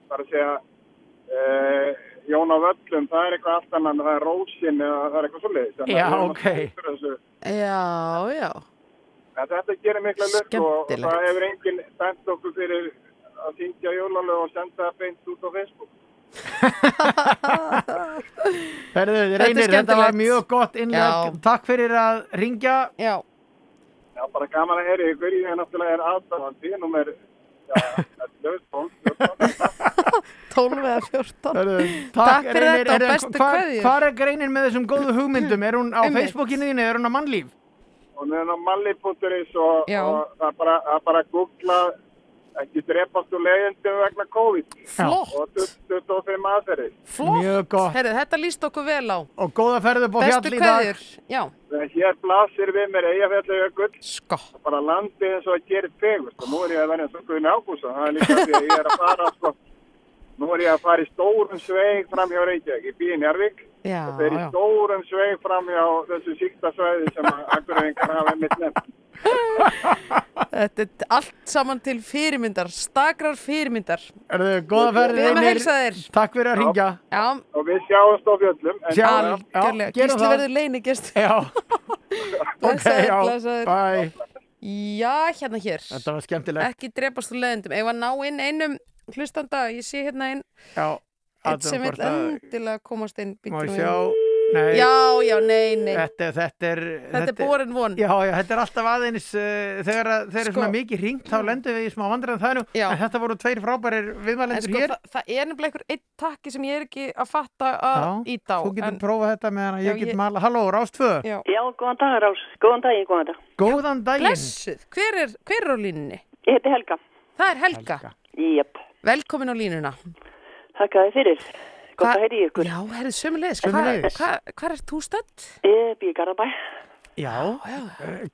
Það er að segja uh, Jón á völlum, það er eitthvað allt annað, það er rósin eða það er eitthvað að Já, ok. já, já. En þetta gerir mikla lukk og, það hefur enginn bent okkur fyrir að syngja jólalög og senda það beint út á Facebook. Herðu, er reynir, þetta var mjög gott innleg. Takk fyrir að ringja. Já, Já, bara gaman að heyri ykkur, ég er náttúrulega er aðdáðandi, númer, já, 11, 12, 14. 12 eða 14. Herðu, Takk fyrir þetta og bestu kveðjur. Hvar er greinin með þessum góðu hugmyndum? Er hún á Einmitt. Facebookinu þínu, er hún á mannlíf? Við erum á malli.is og, og það er bara, það er bara að googla ekki drepast úr leiðindum vegna COVID flott, og 25 aðferðir. Mjög gott. Herðu, þetta líst okkur vel á. Og góða ferð upp á Bestu fjall í dag. kveðjur. Já, Þegar hér blasir við mér eigafjallu jökull, sko. bara landið eins og að gera fegust og nú er ég að verja eins og Guðin Ágúsa, það er líka því að ég er að fara, sko, nú er ég að fara í stórum sveig fram hjá Reykjavík, ég býð í Njarvík Já, og þeir í já. stórum sveig fram hjá þessu síkta svæði sem að Þetta er allt saman til fyrirmyndar, stakrar fyrirmyndar. Herðu, góða ferð, Við erum að Reynir. heilsa þér. Takk fyrir að ringja. Já, Og við sjáumst á fjöllum. en- Sjá, algjörlega. gerum Gísli það. verður leini gest. Já, ok, Blessaður, já, blessaður. bye. Já, hérna hér. Þetta var skemmtilegt. Ekki drepast úr leðendum. Ef að ná inn einum hlustanda, ég sé hérna inn, Já, einn athugum sem vil endilega komast inn. Má ég sjá? Nei. Já, já, nei, nei. Þetta, þetta er... Þetta er borin von. Já, já, þetta er alltaf aðeins uh, þegar, að- þegar er Sko. svona mikið ringt þá lendum við í smá vandræðan það nú Já. en þetta voru tveir frábærir En viðmælendur sko, hér það, það er nefnilega einhver einn takki sem ég er ekki að fatta að Já, íta á. Þú getur en- prófað þetta meðan að Já, ég get ég- mala Halló, Rástfö, Já. Já, góðan dag, Rás. Góðan daginn, góðan dag. góðan daginn Blessuð, hver er, hver er á línunni? Ég heiti Helga. Það er Helga. Jep. Velkomin á línuna. Þakka þið fyrir. Gótt Hva- að heyri ykkur. Já, herrið sömulegis. Sömuleiðis. Hvað hva, er þú stödd? Ég býr í Garabæ. Já, já.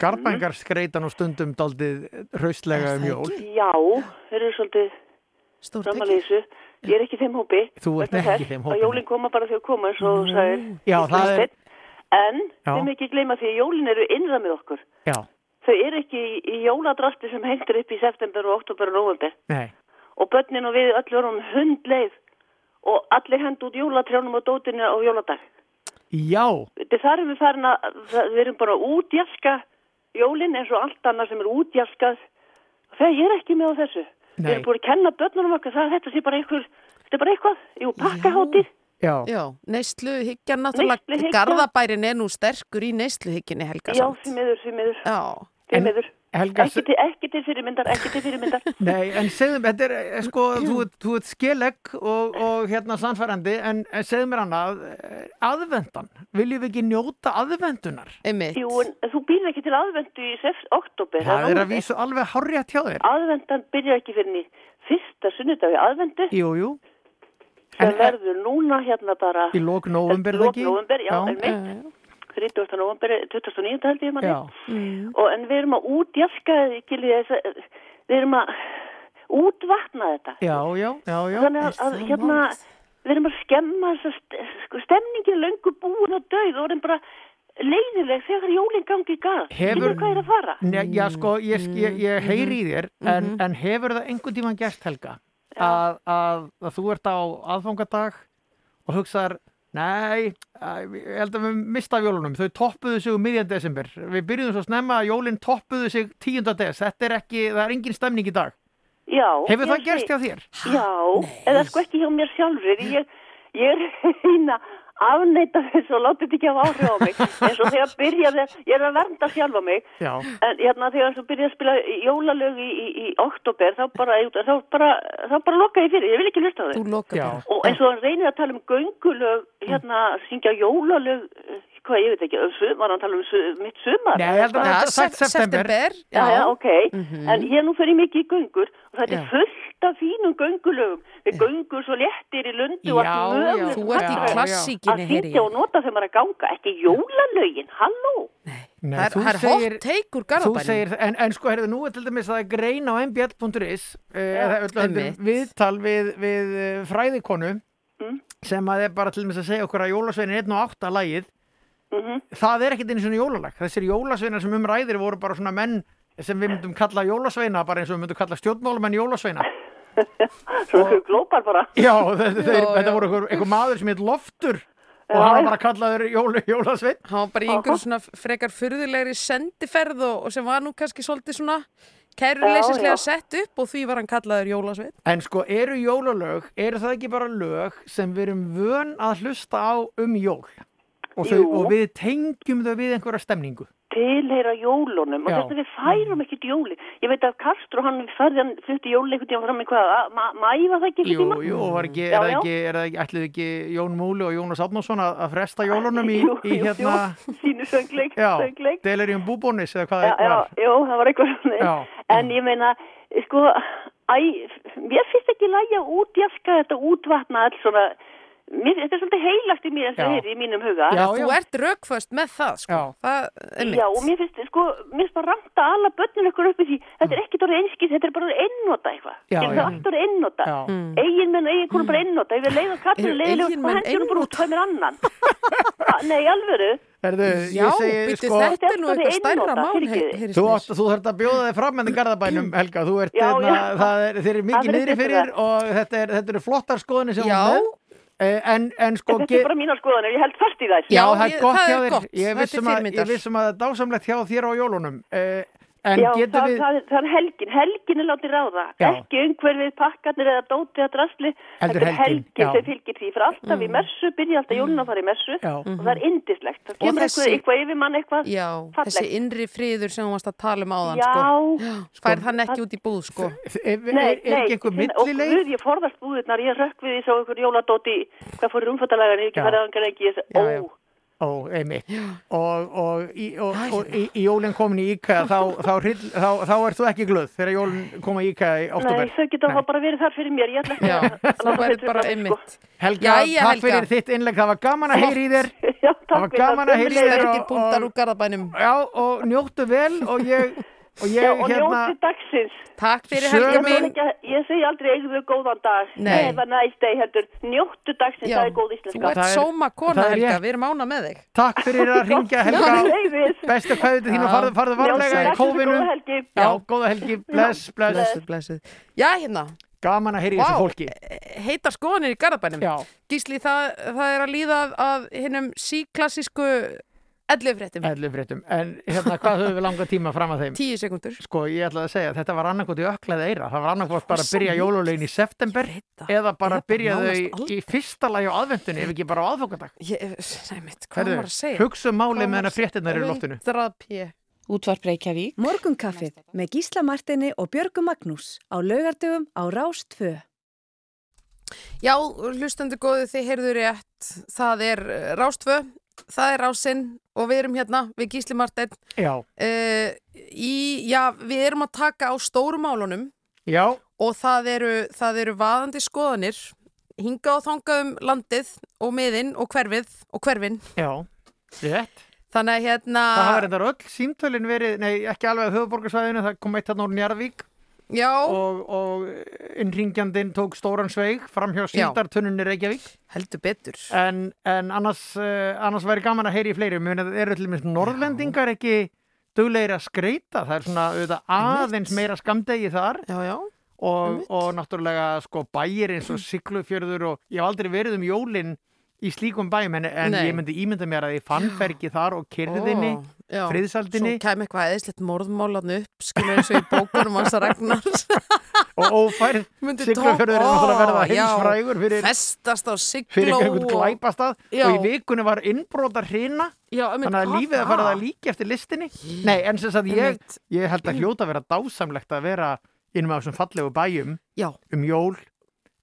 Garbængar skreita nú stundum daldið hraustlega um jól Já, þeir eru svolítið þessu. Ég er ekki í þeim hópi. Þú ert ekki í þess þeim Að hópi, jólinn koma bara þegar koma eins og þú sagðir. Já, það er-. En Já. þeim ekki gleyma því að jólinn eru innra með okkur. Já, Þau eru ekki í, jóladrasti sem hengtur upp í september og oktober og november. nei Og börnin og við öll erum hundleið og allir hend út jólatrjánum og dótinu á jóladag. Já, Þetta þar erum við farin að, það- við erum bara útjaska jólinn eins og allt annað sem er útjaskað. Þegar ég er ekki með á þessu. Við Nei. erum búin að kenna börnunum okkar það að þetta sé bara einhver, þetta er bara eitthvað, jú, pakkahátið. já, Já, neysluhyggjan náttúrulega, Neysluhyggja. Garðabærin er nú sterkur í neysluhyggjunni, Helga. Já, samt. því miður, því miður, Já, því En- miður. Helga, Ekki til, ekki til fyrirmyndar, ekki til fyrirmyndar. Nei, en segðu mér, þetta er eh, sko, þú, þú ert skelegg og, og hérna sannfærandi, en, en segðu mér annað, eh, aðvendan, viljum við ekki njóta aðvendunar? einmitt. Jú, en þú býr ekki til aðvendu í sef, oktober. Það er að vísu alveg hárjætt hjá þér. Aðvendan byrjar ekki fyrir í fyrsta sunnudagi aðvendu Jú, jú, en- verður núna hérna bara í lók november, lok ekki? november, já, Já. einmitt. 30. november, 29. held ég manni. Mm. Og en við erum að útjafka, við erum að útvatna þetta. já, já, já, já. Þannig að, að hérna, við erum að skemma sko, stemningin löngu búin og döið og erum bara leiðileg þegar jólinn gangi í gað. Hefur- hvað er að fara? Nei, já, sko, ég, ég, ég heyri í þér, en, en hefur það einhvern tíman gert, Helga, að, að, að þú ert á aðfangadag og hugsaðar, nei, ég held að við mista jólunum, þau toppuðu sig um miðjan desember, við byrjuðum svo snemma að jólinn toppuðu sig 10. des, þetta er ekki, það er engin stemning í dag. Já. Hefur það gerst hjá þér? Já, eða sko ekki hjá mér sjálfur. Ég, ég er hérna afneita þessu og láta þetta ekki hafa áhrif á mig. eins og þegar byrjaði, ég er að vernda sjálfa mig. Já. En hérna þegar þú byrjaði að spila jólalög í, í, í oktober, þá bara, þá bara, þá bara loka ég fyrir, ég vil ekki hlusta bara. Og eins og hann reynir að tala um göngulög, hérna, syngja jólalög, eh, hvað ég veit ekki, um var hann að tala um su, mitt sumar? Nei, ég held að Já, þetta er sagt sep- september. Já, já, ok. En ég nú fer ég mikið í göngur og Já. er fullt af fínum göngulögum. Við göngur svo léttir í lundi og Já, allt já. mögulegt. Þú ert í Já, já. klassíkinni, Að heyri syngja og ég. nota þegar maður er að ganga, ekki jólalögin, halló. Nei, Það er, þú það er úr Þú garðabænum. segir, en, en sko, heyrðu, nú er til dæmis að það er grein á mbl.is uh, einmitt. viðtal við, við uh, fræðikonu sem að er bara til dæmis að segja okkur að jólasveinin 1 og 8 lagið það er ekkit einu svona jólalag. Þessir jólasveinar sem umræðir voru bara svona menn sem við myndum kalla jólasveina bara eins og við myndum kalla stjórnmálumenn jólasveina. Svo ykkur glópar bara. Já, þeir, þeir, Já, þetta voru einhver, einhver maður sem heit Loftur og Já, hann var bara kallaður jóla, jólasvein. Hann var bara í einhverju svona frekar furðulegri sendiferð og, og sem var nú kannski svolítið svona kæruleysislega sett upp og því var hann kallaður Jólasveit. En sko, eru jólalög, eru það ekki bara lög sem við erum vön að hlusta á um jól? Og, þau, Jú. og við tengjum þau við einhverja stemningu. tilheyra jólunum og Já. þess að við færum ekkert jóli ég veit að Castro hann færði hann flutti jóli einhvern tíma fram í hvað, að- ma- mæ var það ekki Jú, einhvern tíma? jú, og var ekki, er það ekki, er það ekki, ætluðu ekki Jón Múli og Jónas Átnánsson að, fresta jólunum í, Jú, í jú, hérna, jú, sínu söngleik, söngleik. Delirium Búbónis eða hvað það já, var. jú, það var eitthvað. En ég meina, sko, æ, mér finnst ekki lægja útjaska þetta útvatna alls svona, mér, þetta er svolítið heilagt í mér og Já. heyri í mínum huga. Já, Þú ert rökföst með það, sko. Já. Það er. Já, og mér finnst, sko, mér finnst bara ranta alla börnin ykkur upp í því, þetta er ekkert orðið einskið, þetta er bara orðið einnota eitthvað. Já, já. Það er allt orðið einnota. Já. Mm. Eigin menn og eigin konum bara einnota, ef við leiðum kallinu Eru leiðilega, eiginmenn hvað hendur hún bara út, hvað mér annan? Nei, alvöru, Herðu, Já, ég segi, sko, þetta er nú Þetta er eitthvað stærra mál, heyri Þú, þú þarft að bjóða þig fram með garðabænum, Helga, þú ert, Já, hérna, já. það er, þeir eru mikið Það niðri fyrir og þetta, er, þetta eru flottar skoðanir sem Já. Eh, En, en sko, þetta er bara mínar skoðanir, ég held fast í þær. Já, Já, það er ég- gott það hjá er þér. gott. Ég Þetta viss er um að, fyrirmyndar. ég viss að það er dásamlegt hjá þér á jólunum. Eh, En Já, það, við... það, er- það er helgin, helgin er látið ráða, Já. ekki umhverfið, pakkarnir eða dótið að drasli, þetta er helgin, sem fylgir því, fyrir alltaf í messu, byrja alltaf jólun að fara í messu. Já. og það er indislegt, það Og kemur þessi- eitthvað, eitthvað yfir mann eitthvað Já, fallegt. þessi innri friður sem hún varst að tala um áðan, Já, sko. Færð hann ekki út í búð, sko. Er, er, er ekki einhver finna- og millileið? guð, ég forðast búðirnar, ég rökk við því svo einhver jóladóti, hvað fór rúmfattalagan, ég ekki Já. farið Ó, einmitt. Og, og, í, og, og í, í jólinn komin í IKEA þá, þá, þá, þá, þá ert þú ekki glöð þegar jólinn koma í IKEA í nei, oktober. þau geta þá bara verið þar fyrir mér, ég ætla ekki Já, að þú láta verður bara mig, sko. einmitt. Helga, Jæja, takk Helga. fyrir þitt innlegg, það var gaman að heyri í þér. Já, Það var gaman að heyri í þér og, og, og njóttu vel og ég, og ég Já, og hérna, njóti dagsins. Takk fyrir Helga Ég, mín. ekki, ég segi aldrei eigðu góðan dag Nei. eða næst deg heldur njóttu dagsins, Já, það er góð Þú íslenska ert Það er- sóma kona, er Helga. Við erum ána með þig. takk fyrir að ringja Helga. Bestu til þín og farðu, farðu varlega í kófinu. góða helgi. Já, góða helgi, bless, bless. Blessuð. Já, hérna. Gaman að heyri í þessu fólki. heitar skoðanir í garðabænum. Gísli, það, það er að líða að, að hinnum síklassísku ellufréttum. ellu fréttum. En hérna, hvað höfum við langa tíma fram að þeim? Tíu sekundur. Sko, ég ætlaði að segja, þetta var annarkot í öklaði eira. Það var annarkot bara að byrja jólulegin í september eða bara bara byrja þau í fyrsta lagi á aðvendunni ef ekki bara á nei mitt, hvað var að segja? hugsa málið með hennar fréttinnar í loftinu. 100 p. Útvarp Reykjavík. Morgunkaffið með Gísla Martini og Björgu Magnús á laugardöfum á Rás 2. Já, hlustendur góðu, þið heyrðu rétt. Það er eh, Rástvö, það er Rásinn og við erum hérna, við Gísli Marteinn. Já, Uh, í, já, við erum að taka á stórum málunum já, og það eru, það eru vaðandi skoðanir hinga og þanga um landið og miðinn og hverfið og hverfin. já, rétt. Þannig að hérna, Það hafa reyndar öll símtölin verið, nei ekki alveg höfuborgarsvæðinu, það kom eitt hérna úr Njarðvík og, og innringjandinn tók stóran sveig fram hjá síldartunnunni Reykjavík. heldur betur. En, en annars, uh, annars væri gaman að heyri í fleiri. Finnst að eru til dæmis norðlendingar ekki duglegir að skreita. Það er svona auðvitað aðeins meira skamdegi þar Já, já. og, og náttúrulega sko bæir eins og Siglufjörður og ég hef aldrei verið um jólin í slíkum bæjum en, en ég myndi ímynda mér að ég fann fergi þar og kyrðinni, já. Friðsaldinni Svo kem eitthvað eðislegt morðmálan upp, skilur eins og í bókunum hans að Ragnars. og ófærð. Siglufjörður er náttúrulega að verða heimsfrægur fyrir, Festast á fyrir sigló. einhvern glæpastað Já. og í vikunni var innbróta hrina Þannig að lífið að fara það líki eftir listinni Nei, en sem sagt ég, ég held að hljóta að vera dásamlegt að vera innum af þessum fallegu bæjum Já. um jól,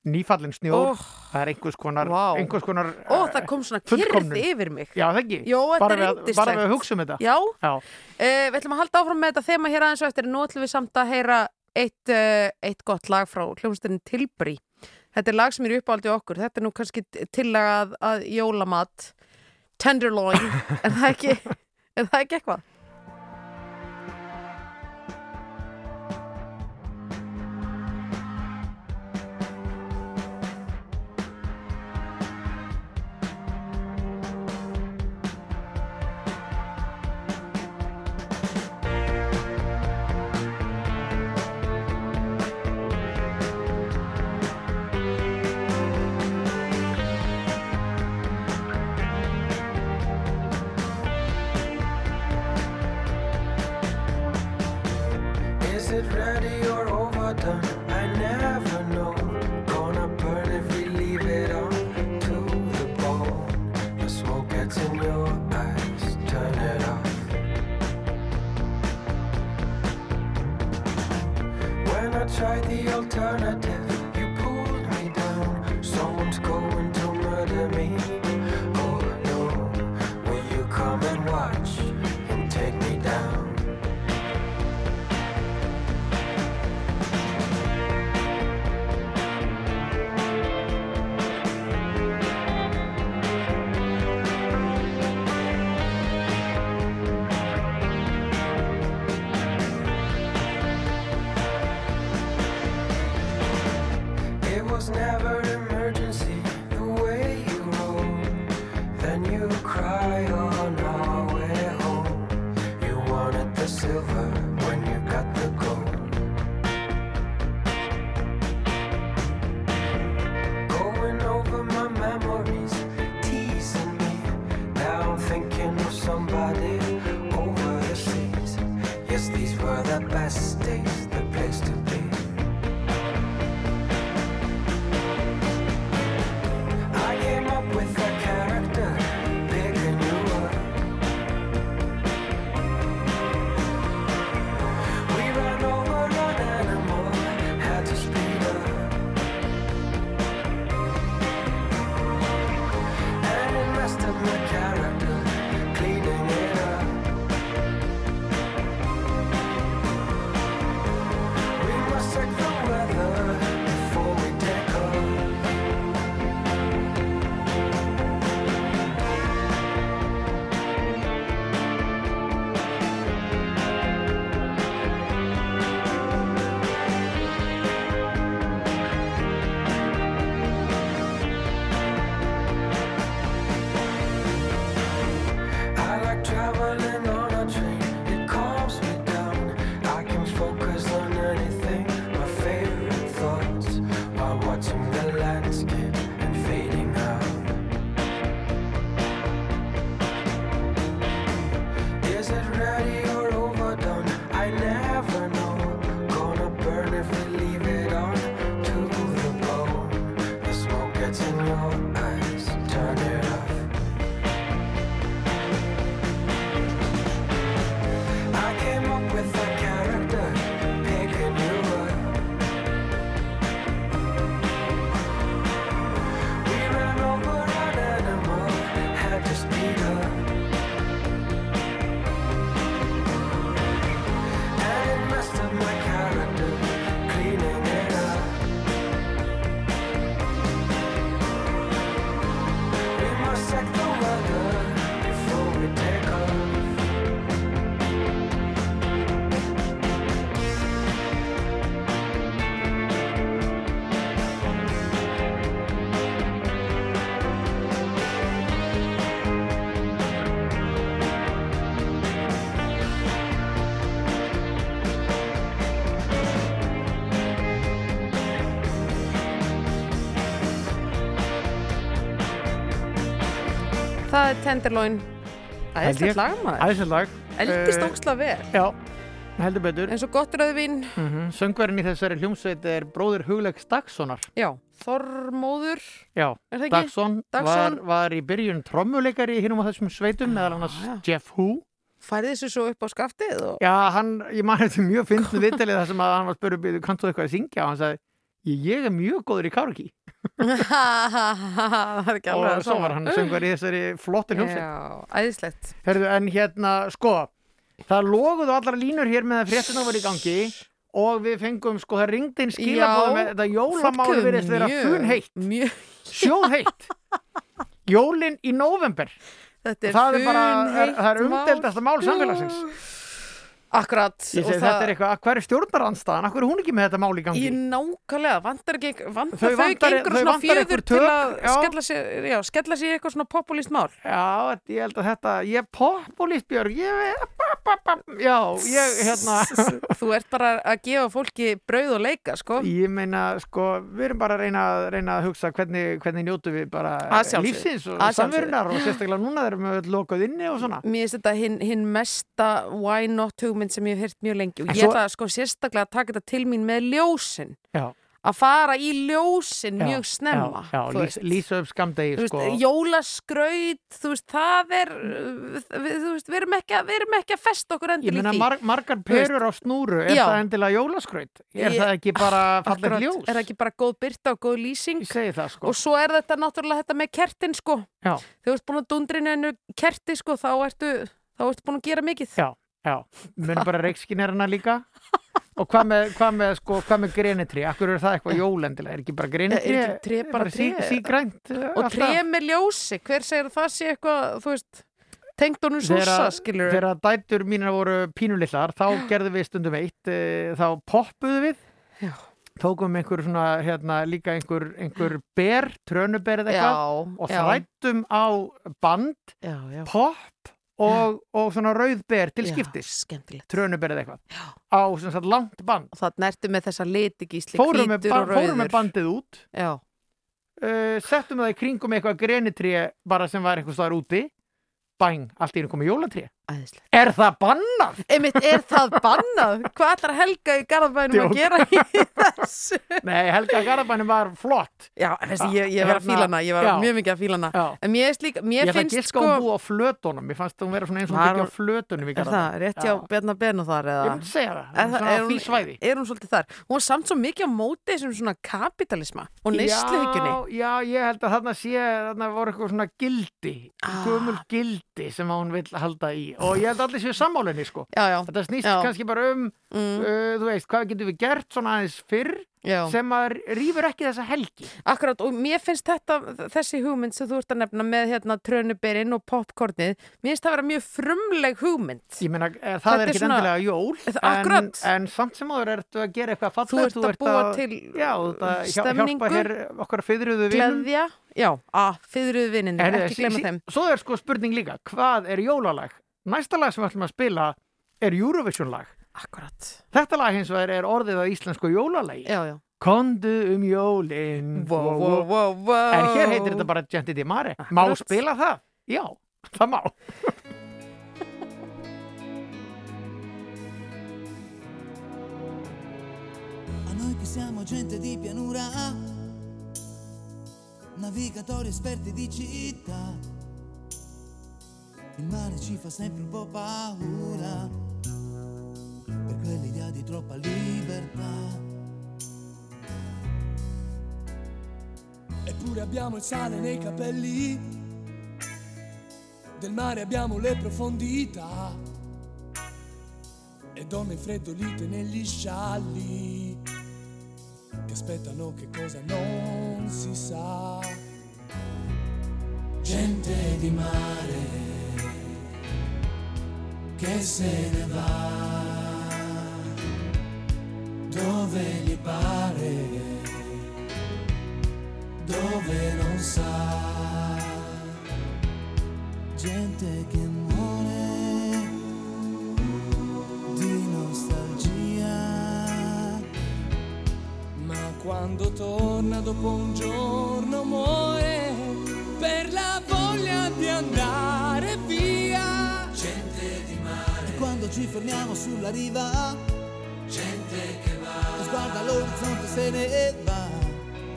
nýfallin snjór Ó. það er einhvers konar, Vá. einhvers konar Ó, eh, það kom svona fullkomnun. kyrrð yfir mig. Já, það ekki Jó, bara, við, bara við hugsa um þetta Já, Já. Uh, við ætlum að halda áfram með þetta þema hér aðeins og eftir. Nú ætlum við samt að heyra eitt, uh, eitt gott lag frá hljómsdurinn Tilbury. Þetta er lag sem er uppáldi okkur. Þetta er nú kannski tillaga að, jólamat. Tenderloin. er, það ekki, er það ekki eitthvað? The alternative, Tenderloin. Æðislegt lag maður. Æðislegt lag. Eldist Eh, óksla vel. Já, heldur betur. Eins og gott rauðvín mm -hmm. Söngverinn í þessari hljómsveit er bróðir Hugleik Dagssonar. Já, Þormóður Já? Dagsson, Dagsson. Var, var í byrjun trommuleikari hinnum á þessum sveitum meðal annars Jeff Who. Færði þessu svo upp á skaftið og... Já, hann, ég man þetta mjög fyndið viðtalið þar sem að hann var spurður kannst þú eitthvað að syngja? Og hann sagði ég, er mjög góður í káraki og svo var hann söngvar í þessari flottu hljómsveit. En hérna, sko það loguðu allar línur hér með að fréttina var í gangi og við fengum, sko, það ringdi inn skilabóðum með þetta jólamál fólk hefur virðist vera mjög- funheitt mjög... sjóðheitt jólin í november Þetta er það er bara, það er umdeldasta mál. samfélagsins Akkurat Ég segi, þetta er eitthvað, hver er stjórnarandstaðan? Akkur er hún ekki með þetta mál í gangi? Í nákvæmlega, vantar ekki vantar Þau vantar- þau svona fjöður einhver til að skella sér, já, skella sér eitthvað svona populist mál? Já, ég held að þetta, ég er populist Björg, ég er, já, ég, hérna, Þú ert bara að gefa fólki brauð og leika, sko. Ég meina, sko, við erum bara að reyna, reyna að hugsa hvernig, hvernig njótu við bara lífsins og samverunar og sérstaklega núna erum við lokað inni og svona. Hugmynd sem ég hef heyrt mjög lengi og ég svo- ætla sko sérstaklega að taka þetta til mín með ljósin Já. að fara í ljósin Já, mjög snemma já, veist. lýsa upp skamdegi veist, sko. jólaskraut, þú veist, það er þú veist, við erum ekki, að- að festa okkur Ég endilega í því mar margar perur á snúru, er það endilega jólaskraut? Er Ég- það ekki bara Akkurat, ljós? er það ekki bara góð byrta og góð lýsing Ég það sko. og svo er þetta náttúrulega þetta með kertin sko þú ert búin að dundrinu kerti sko þá ertu, þá ertu búin að gera mikið Já, já, mun bara reikskinirina líka. Og hvað með, hvað með, sko, hvað með grenitri, akkur er það eitthvað jólendilega, er ekki bara grenitri Er ekki tré bara tré? sígrænt og tré með ljósi, hver segir að það sé eitthvað þú veist, tengt honum súsa skilur þegar dætur mínar voru pínulillar þá gerðum við stundum eitt e, þá poppuðu við. Já. tókum einhver svona hérna, líka einhver, einhver ber, trönuber eða eitthvað og þrættum á band já, já. popp og, og svona rauð ber til skiptis. trönuber eða eitthvað. Já. á sem sagt langt band og það nertu með þessa litigísli fórum með, ba fórum með bandið út. Uh, settum það í kringum eitthvað grenitré bara sem var eitthvað staðar úti. Bæng, allt í einu komið jólatré æðislega Er það bannað? Einmitt, er það bannað? Hvað ætlar Helga í Garðabænum Djók. að gera í þessu? Nei, Helga Garðabænum var flott Já, þessi, ég, ég var að Hérna, fíla hana, ég var já. mjög mikið að fíla hana Já. En mér, er líka, Ég mér ætla að finnst giska sko sko... hún búa á flötunum Mér fannst hún vera svona eins og byggja á flötunum í Er það, Garðabænum rétt hjá Bjarnar Benu þar eða? Ég myndi segja það, Er, svona er, á því svæði. er hún svolítið þar? Hún var samt svo mikið á móti þessum svona kapitalisma og neysluhyggjunni Já, já, að að og ég held að allir séu sammálinni sko Já, já Þetta snýst Já. kannski bara um Mm. uh, þú veist, hvað getum við gert svona aðeins fyrr sem að rýfur ekki þessa helgi Akkurat, og mér finnst þetta, þessi hugmynd sem þú ert að nefna með hérna trönuberinn og popcornið, mér finnst það vera mjög frumleg hugmynd. Ég meina, eh, það Þetta er ekki svona- endilega jól en, en samt sem áður ertu að gera eitthvað fallegt Þú ert að búa til þú ert að hjá- stemningu, fyrðruðu Gleðja, já, að fyrruðu vinninni, ekki glemma sí- þeim. Svo er sko spurning líka, hvað er jólalag? Næsta lag sem við ætlum að spila er Eurovision lag Akkurat. Þetta lag hins vegar er orðið á íslensku jólalagi Já, já. Kondu um jólin Wow, wow, wow, wow. En hér heitir þetta bara Genti di Mare Má spila það? Já, það má A noi che siamo gente di pianura, navigatori esperti di città, il mare ci fa sempre un po' paura, per quell'idea di troppa libertà. Eppure abbiamo il sale nei capelli, del mare abbiamo le profondità. E donne freddolite negli scialli. Che aspettano che cosa non si sa. Gente di mare che se ne va dove gli pare dove non sa. Gente che muore di nostalgia. Ma quando torna dopo un giorno muore ci fermiamo sulla riva, gente che va, sguarda l'orizzonte se ne va.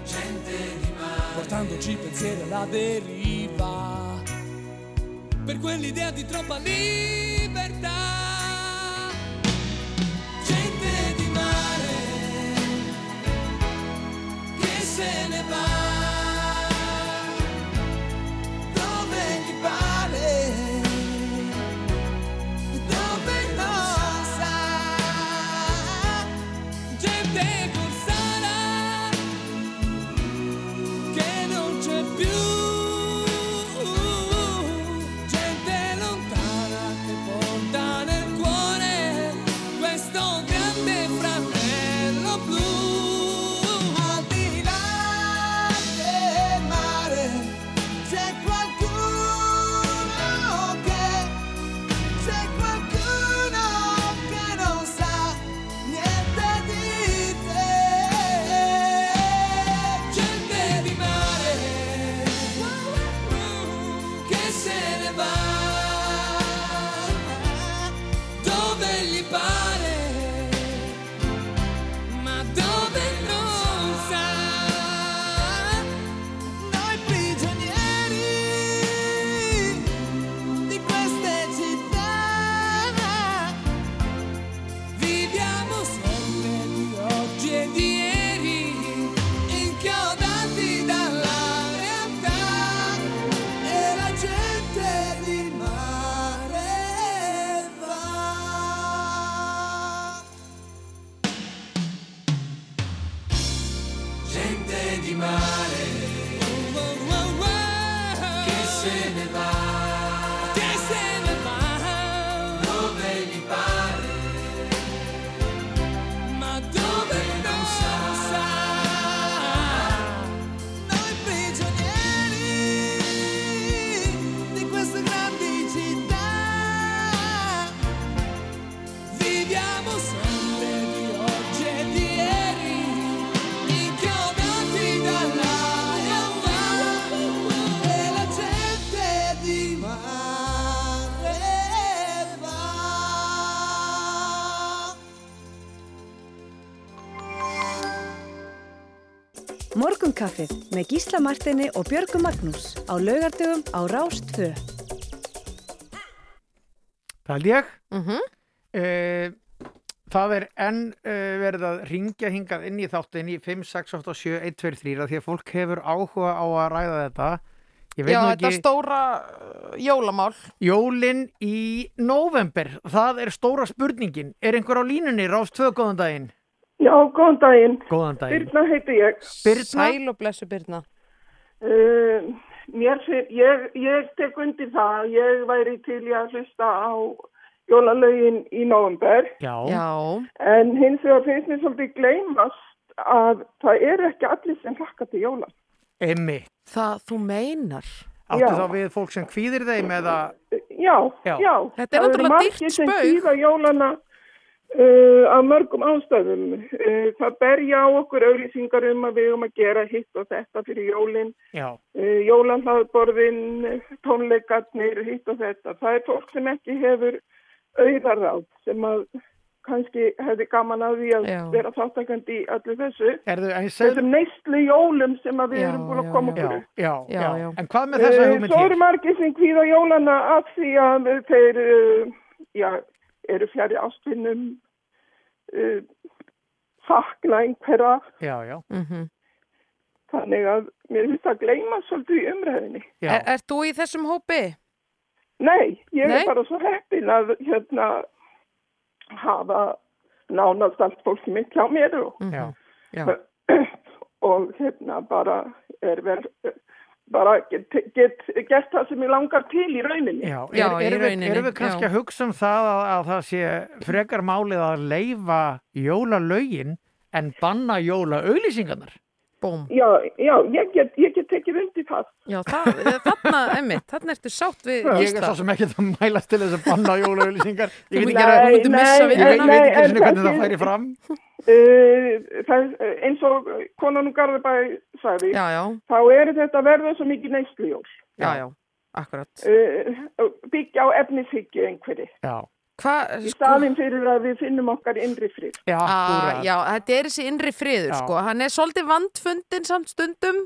gente di mare, portandoci pensieri alla deriva. Per quell'idea di troppa libertà. Með Gísla Martini og Björgu Magnús á laugardögum á Rás 2. Það held ég. Mhm. Eh, það er enn uh, verið að ringja hingað inn í þáttin í 5, 6, 8, 7, 1, 2, 3 af því að fólk hefur áhuga á að ræða þetta. Ég veit Já, þetta ekki, stóra uh, jólamál. jólin í november, það er stóra spurningin. Er einhver á línunni, Rás 2, góðan daginn? Já, góðan daginn. Góðan daginn. Birna heiti ég. Birna? Sæl og blessu Birna. Uh, mér fyrir, ég, ég tek undir það, ég væri til í að hlusta á jólalögin í november. Já. Já. En hins vegar finnst mér svolítið gleymast að það eru ekki allir sem hlakka til jóla. Emmi. Það þú meinar. Áttu Já. þá við fólk sem kvíðir þeim eða... Já, Já. já. Þetta er Það eru náttúrulega margir dýrt sem kvíða jólana uh, af mörgum ástæðum. Uh, það berja á okkur auðlýsingar um að við um að gera hitt og þetta fyrir jólinn. Já. uh, jólanhlaðborðin, tónleikarnir, hitt og þetta. Það er fólk sem ekki hefur auðarráð sem að kannski hefði gaman að því að Já. vera þáttakandi í öllu þessu. Erðu, seg... Þessum neyslu jólum sem að við Já, erum búin að koma okkur. Já, Já, já, já. En hvað með þessa Eh, hugmynd Svo hér? eru margir sem kvíða jólana af því að þeir uh, já, eru fjari ástvinnum, uh, sakna einhverja. Já, já. Mhm. Þannig að mér finnst það gleyma svolítið í umræðinni. Er, ert þú í þessum hópi? Nei, ég Nei? er bara svo heppin að hérna hafa nánast allt fólki mitt hjá mér og, Já, já. og hérna bara er vel bara get, get gert það sem ég langar til í rauninni. Já, Já, er, í erum, við, rauninni, erum við kannski já. að hugsa um það að, að það sé frekar málið að leifa jólalögin en banna jólaauglýsingarnar? Búm. Já, já, ég get, ég get tekið undir það. Já, það, þarna, emmitt, þarna ertu sátt við Ég er svo sem ekki að mælast til þess að banna jólaauglýsingar. Þú Ég veit ekki, þú myndir missa ég veit, ég veit ekki hvernig það færi fram. Uh, það, eins og konan og Garðabæ sagði, Já, já, þá eru þetta verða svo mikið neyslujól. já, já, akkurat. Uh, byggja á efnishyggju einhverju. Já, Hva, Í sko, staðin fyrir að við finnum okkar innri frið. já, að, akkúrat. já, þetta er þessi innri friður, Já. sko. Hann er svolítið vandfundin samt stundum.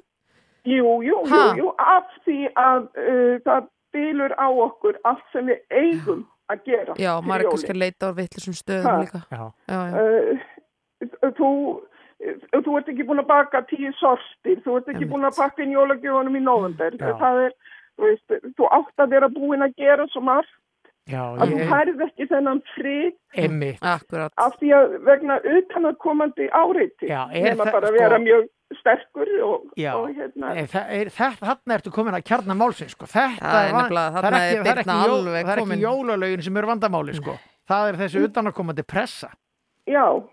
Jú, jú, jú, Ha? jú, af því að uh, það bylur á okkur allt sem við eigum að gera. Já, maður er kannski að leita á vitlisum Ha? stöðum líka. Já. Já, já. Uh, þú, þú ert ekki búin að baka tíu sortir, þú ert ekki búin að pakka inn jólagjöfunum í november. Já. Það er, þú veist, þú átt að vera búin að gera svo margt Já, að þú ég, færð ekki þennan frið af því að vegna utanakomandi áreiti Já, er nema það- bara að sko- vera mjög sterkur og, Já, og hérna Nei, það er, það, þarna ertu komin að kjarna málsins, sko. Þetta er nefnilega- það þarna ekki, er er ekki, jól, er ekki jólalögin sem eru vandamáli, sko. Það er þessi utanakomandi pressa. Já.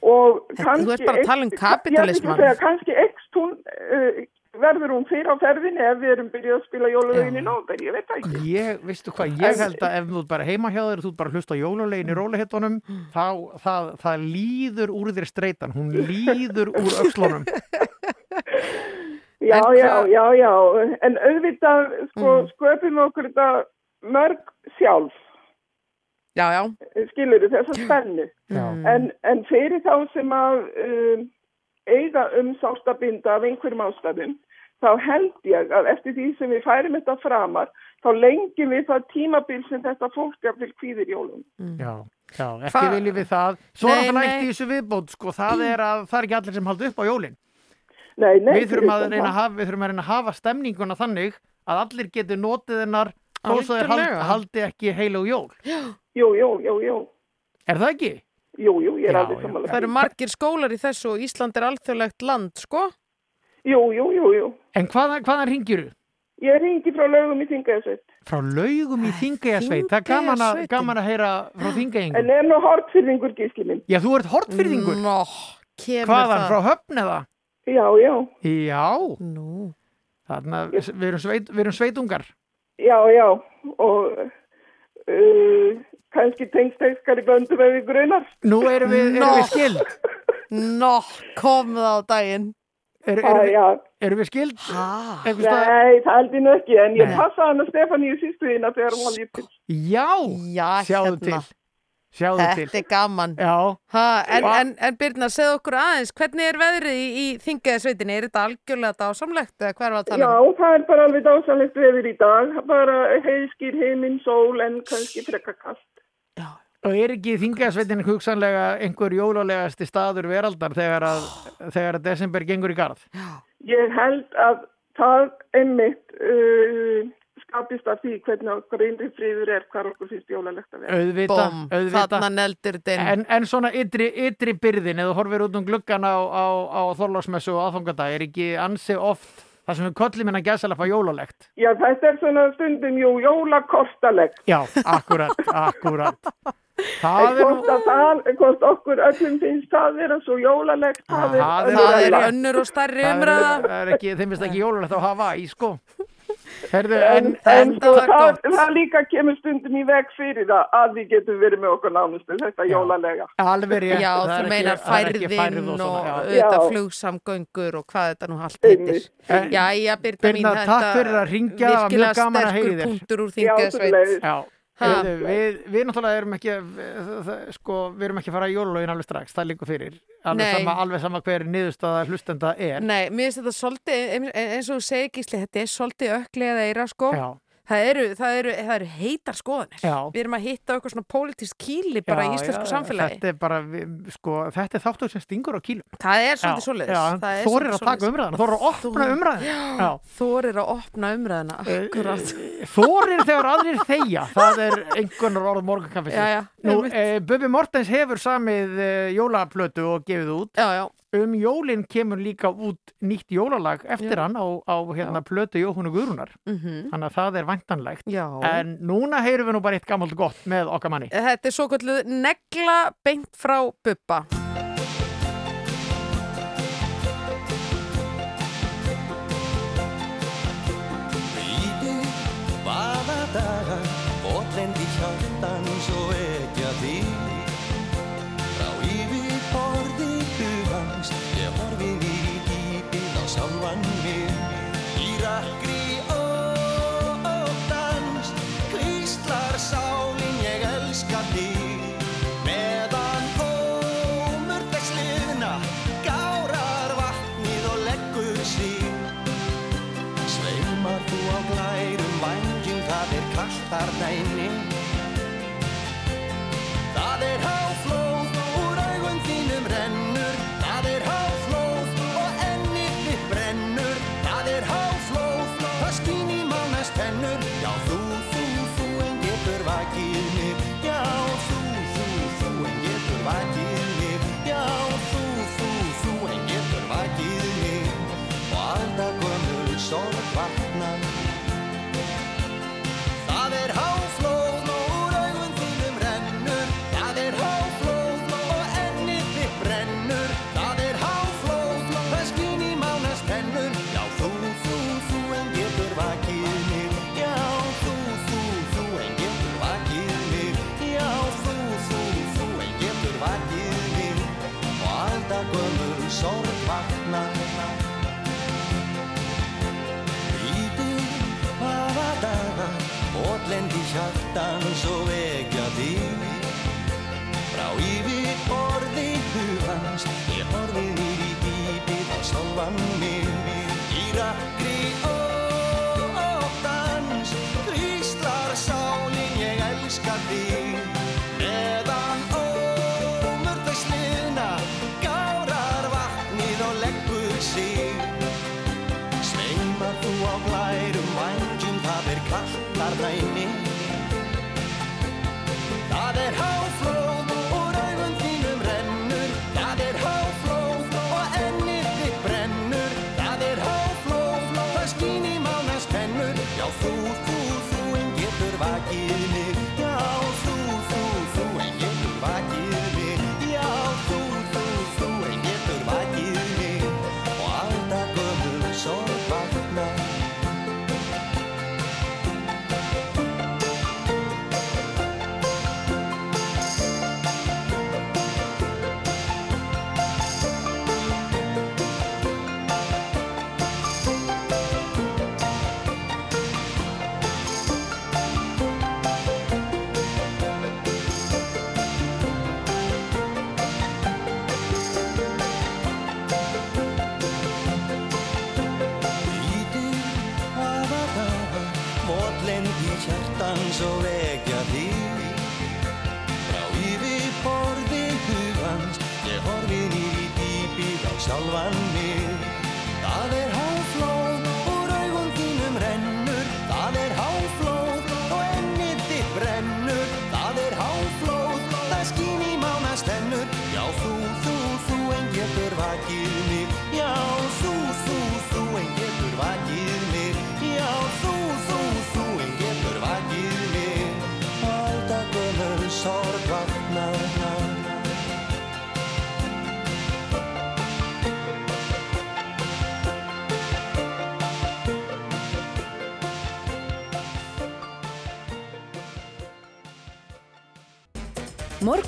Þú ert bara að tala um segja, kannski ekst hún, uh, verður hún fyrir á ferðinni ef við erum byrjuð að spila jólalögin í nóver, ég veit það ekki. Ég, veistu hvað, ég held að ef þú bara heima hjá þér og þú bara hlusta jólulegin í rólihittunum, þá það, það líður úr þér streitan, hún líður úr öxlunum. Já, já, já, já, en auðvitað sko, Mm. sköpum okkur þetta mörg sjálf, Já, já. skilur þessa spennu. Já. Mm. En, en fyrir þá sem að um, eiga um sástabinda af einhverjum ástæðum, þá held ég að eftir því sem við færum þetta framar, þá lengjum við það tímabil sem þetta fólk er til kvíðir jólum. Já, já, ekki Hva- viljum við það. Svo er það nægt í þessu viðbót, sko, það er að það er ekki allir sem haldi upp á jólin. Nei, nei, Við þurfum að fyrir reyna að hafa, við þurfum að reyna að hafa stemninguna þannig að allir geti notið hennar þó svo þeir haldi, ekki heilu jól. Jú, jú, jú, jú, Er það ekki? jú, jú, ég er Já, alveg samanlega. Það eru margir skólar í þessu og Ísland er alþjóðlegt land, sko. Jú, jú, jú, jú. En hvaðan, hvaðan ringir þú? Ég ringi frá lögum í Þingaðsveit. Frá laugum í Þingeyjasveit. Það er gaman að, Þingeyjasveitin. gaman að heyra frá Þingeyingum. En er nú hortfyrringur gísli minn. Já, þú ert hortfyrðingur. Nó, kemur Hvaðan, það. frá höfn eða? Já, já, Já, Nú. þarna, við erum, sveit, við erum sveitungar. já, já. Og uh, kannski tengsteiskar í böndum ef við grunar. Nú erum við, erum Nó. við skild. Nó, komið á daginn. Er, erum, við, já. erum við skild? Staðar? Nei, það held ég nú ekki, en ég Nei. passaði hann að Stefaníu sístu þína þegar hún var lítill. Já, Já, sjáðu hérna. til. Sjáðu til. Þetta er gaman. Já. Ha, en, en, en Birna, segð okkur aðeins, hvernig er veðrið í, í þingiðasveitinni? Er þetta algjörlega dásamlegt Já, það er bara alveg dásanlegt veður í dag, bara heiðskýr heiminn, sól en kannski frekka kallt. Og er ekki þingasveitin hugsanlega einhver jólalegasti staður veraldar þegar að, þegar að desember gengur í garð? Ég held að það einmitt uh, skapist af því hvernig okkar innri fríður er hvar okkur finnst jólalegt að vera. Auðvita, Bóm, auðvita. þarna neldir inn. En, en svona ytri, ytri byrðin, eða horfir út um gluggan á, á, á Þorlásmessu og aðfangadag, er ekki ansi oft það sem við köllum hérna gæsalappa jólalegt? Já, þetta er svona stundum jú jólakortalegt. Já, akkurat, akkurat. Það er hvort, að hvort okkur öllum finnst það vera svo jólalegt, það er, Það er- er önnur og er, umræða. það er ekki, þeim finnst ekki jólalegt á Hawaii, sko. Herðu, En, en, en það, það líka kemur stundum í veg fyrir það að við getum verið með okkur nánustu, þetta jólalega. alveg rétt. Já, það þú ekki- meinar það er ekki færðin færð og svona, já. auðvitað Já. flugsamgöngur og hvað þetta nú allt heitir. En- Jæja, Birna mín, þetta takk fyrir að hringja, það var mjög virkilega gaman að heyra í sterkur þér. punktur úr Já, Heyrðu, við, við náttúrulega erum ekki það, sko, við erum ekki að fara í jólulögin alveg strax, það líkur fyrir alveg sama, alveg sama hver niðurstaða hlustenda er Nei, mér finnst þetta svolítið, eins- og þú segir gísli, þetta er svolítið öklega eira, sko. Já. Það eru, það, eru, það eru heitar skoðanir. Já. Við erum að hitta okkur svona pólitísk kýli bara í íslensku samfélagi. Þetta er bara, við, sko, þetta er þáttur sem stingur á kílum Það er svolítið. Já, Það er svolítið að taka umræðana, þorir að opna Þú- umræðina Já, þorir að opna umræðina, akkurat. Þorir þegar aðrir þegja það er einhvernar orð morgunkaffi Já, já, Nú, einmitt. e, Bubi Mortens hefur samið e, jólaplötu og gefið út Já, já. Um jólin kemur líka út nýtt jólalag eftir Já. hann á, á hérna, plötu Jóhunu Guðrunar Mhm. Þannig að það er væntanlegt Já. En núna heyrum við nú bara eitt gammalt gott með okkar manni Þetta er svo kalluð negla beint frá Bubba. Hjartan svo vekja þig. Frá yfir borði hugans, ég horfi nýr í dýpið á sjálfan mig. Í rakri óttans, sjálfan mig. Það er háflóð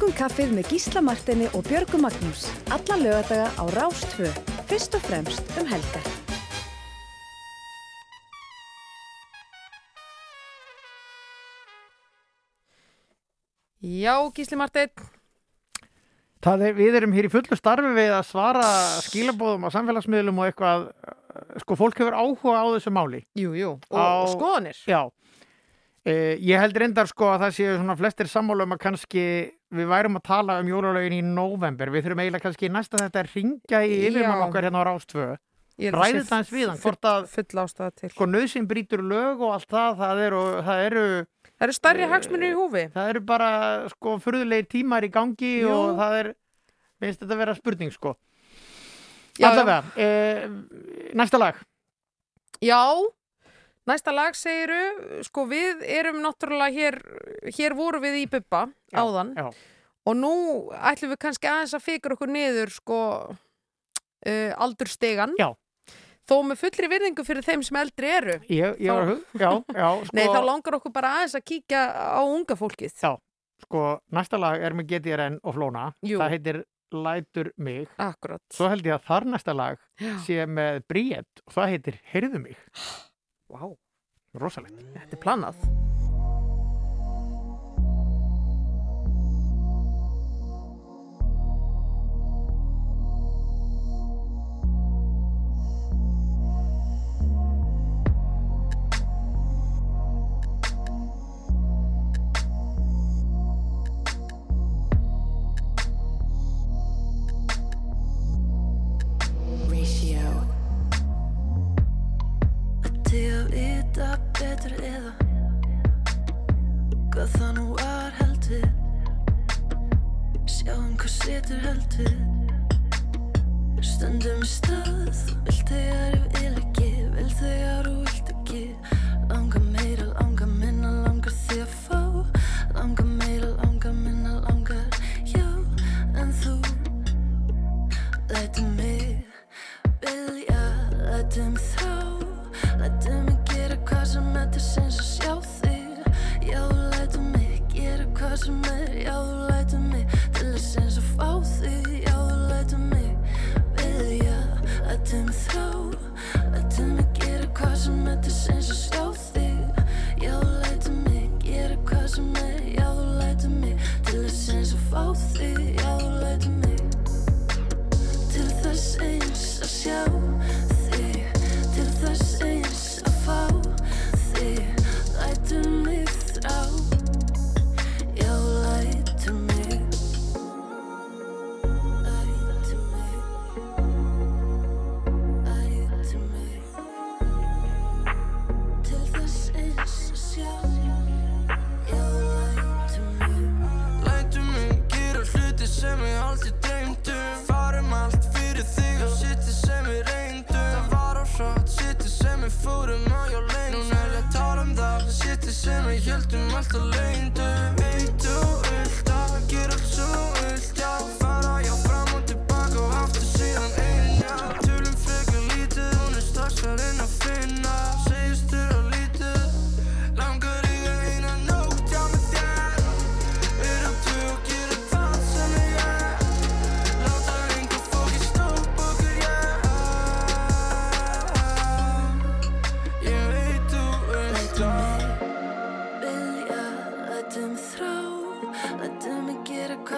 Morgun kaffið með Gísla Martini og Björgu Magnús. Alla lögadaga á Rástvö. Fyrst og fremst um helgar. Já, Gísli Marteinn. Það er, við erum hér í fullu starfi við að svara skilabóðum á samfélagsmiðlum og eitthvað, eh, sko, fólk hefur áhuga á þessu máli. Jú, jú, og, og skoðanir. Já. Eh, ég held reyndar sko að það séu svona flestir sammála um að kannski við værum að tala um jólalögin í november. Við þurfum eiginlega kannski næsta þetta að ringja í yfirmann okkar hérna á að Ræðið það eins við hann, full- hvort að sko nöðsinn brýtur lög og allt það, það eru, það eru Það eru stærri hagsmunir í húfi. Það eru bara sko furðulegi tímar í gangi Jú. og það er, minnst þetta vera spurning sko. Allavega, eh, næsta lag. Já, næsta lag segiru, sko við erum náttúrulega hér, hér voru við í Bubba áðan já. og nú ætlum við kannski aðeins að fikra okkur niður sko uh, aldurstegan. Já. Þó með fullri virðingu fyrir þeim sem eldri eru. Ég, ég var hug, já, já, sko. Nei, þá langar okkur bara aðeins að kíkja á unga fólkið. Já, sko, næsta lag er með GTRN og Flóna. Jú. Það heitir Lætur mig. Akkurat. Svo held ég að þar næsta lag sé með Bríett og það heitir Heyrðu mig. Vá. Rosalegt. Þetta er planað.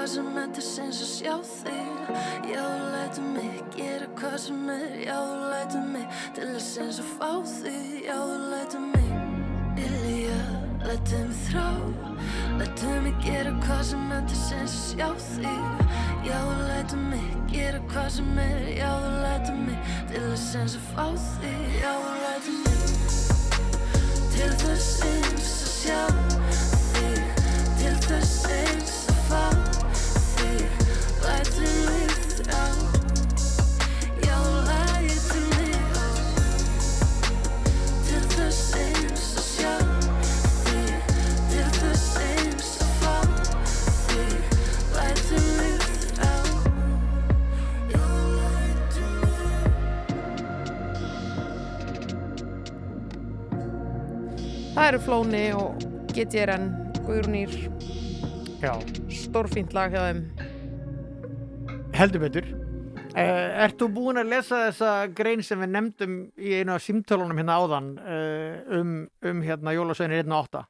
Hvað sem er til sinns að sjá þig. Já, lætu mig gera hvað sem er. Já, lætu mig til að sinns að fá þig. Já, lætu mig vilja Lætu mig þrá. Lætu mig gera hvað sem er til sem sjá þig. Já, lætu mig gera hvað sem er. Já, lætu mig til þess eins að fá þig. Já, lætu mig til þess eins að sjá Það eru Flóni og GTRN, Guðrúnýr, Já, stórfínt lag hjá þeim. heldur betur. Uh, ert þú búin að lesa þessa grein sem við nefndum í einu af símtölunum hérna áðan uh, um, um hérna Jólasveinir 1.8?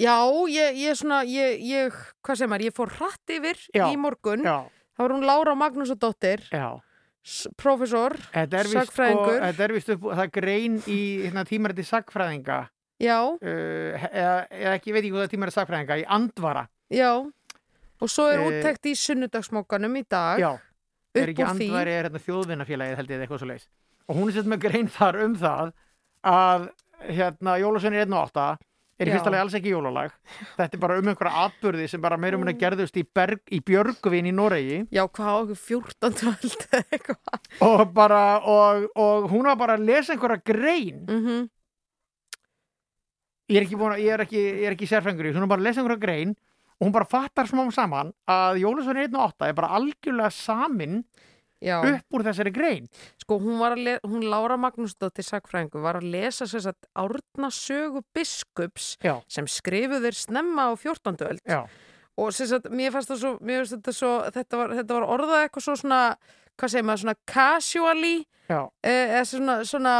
Já, ég, ég svona, ég, ég, hvað sem er, ég fór hratt yfir Já, í morgun. já. Það var hún Lára Magnúsdóttir, Já. professor, Þetta er vist, sko, sagfræðingur. þetta er vist upp, það er grein í hérna, tímariti sagfræðinga Já, uh, eða, eða ekki, ég veit ekki hvað það er tímariti sagfræðinga í andvara. já. Og svo er Eh, úttekt í sunnudagsmókanum í dag. Já, er ekki andvari er hérna, þjóðvinnafélagið held ég eitthvað svo leis. Og hún er sett með grein þar um það að hérna, Jólasveinir 1.8 er í fyrsta lagi alls ekki jólalag. Þetta er bara um einhverja atburði sem bara meirum minna gerðust í, berg, í Björgvin í Noregi Já, hvað á okkur 14. öld eða eitthvað. og bara, og, og hún var bara að lesa einhverja grein Mm ég er ekki, búin, að- ég er ekki, ég er ekki sérfengur í, hún er bara að lesa einhverja grein og hún bara fattar smá saman að Jólasveinir 1.8 er bara algjörlega samin Já. upp úr þessari grein. Sko, hún var að le- hún Lára Magnúsdóttir sagfræðingu var að lesa sér satt árna sögu biskups Já. sem skrifuður snemma á 14. öld Já. og sér satt, mér fannst það svo, þetta svo þetta var, þetta var orðað eitthvað svo svona hvað segir maður, svona casually Já. eh, eða svona, svona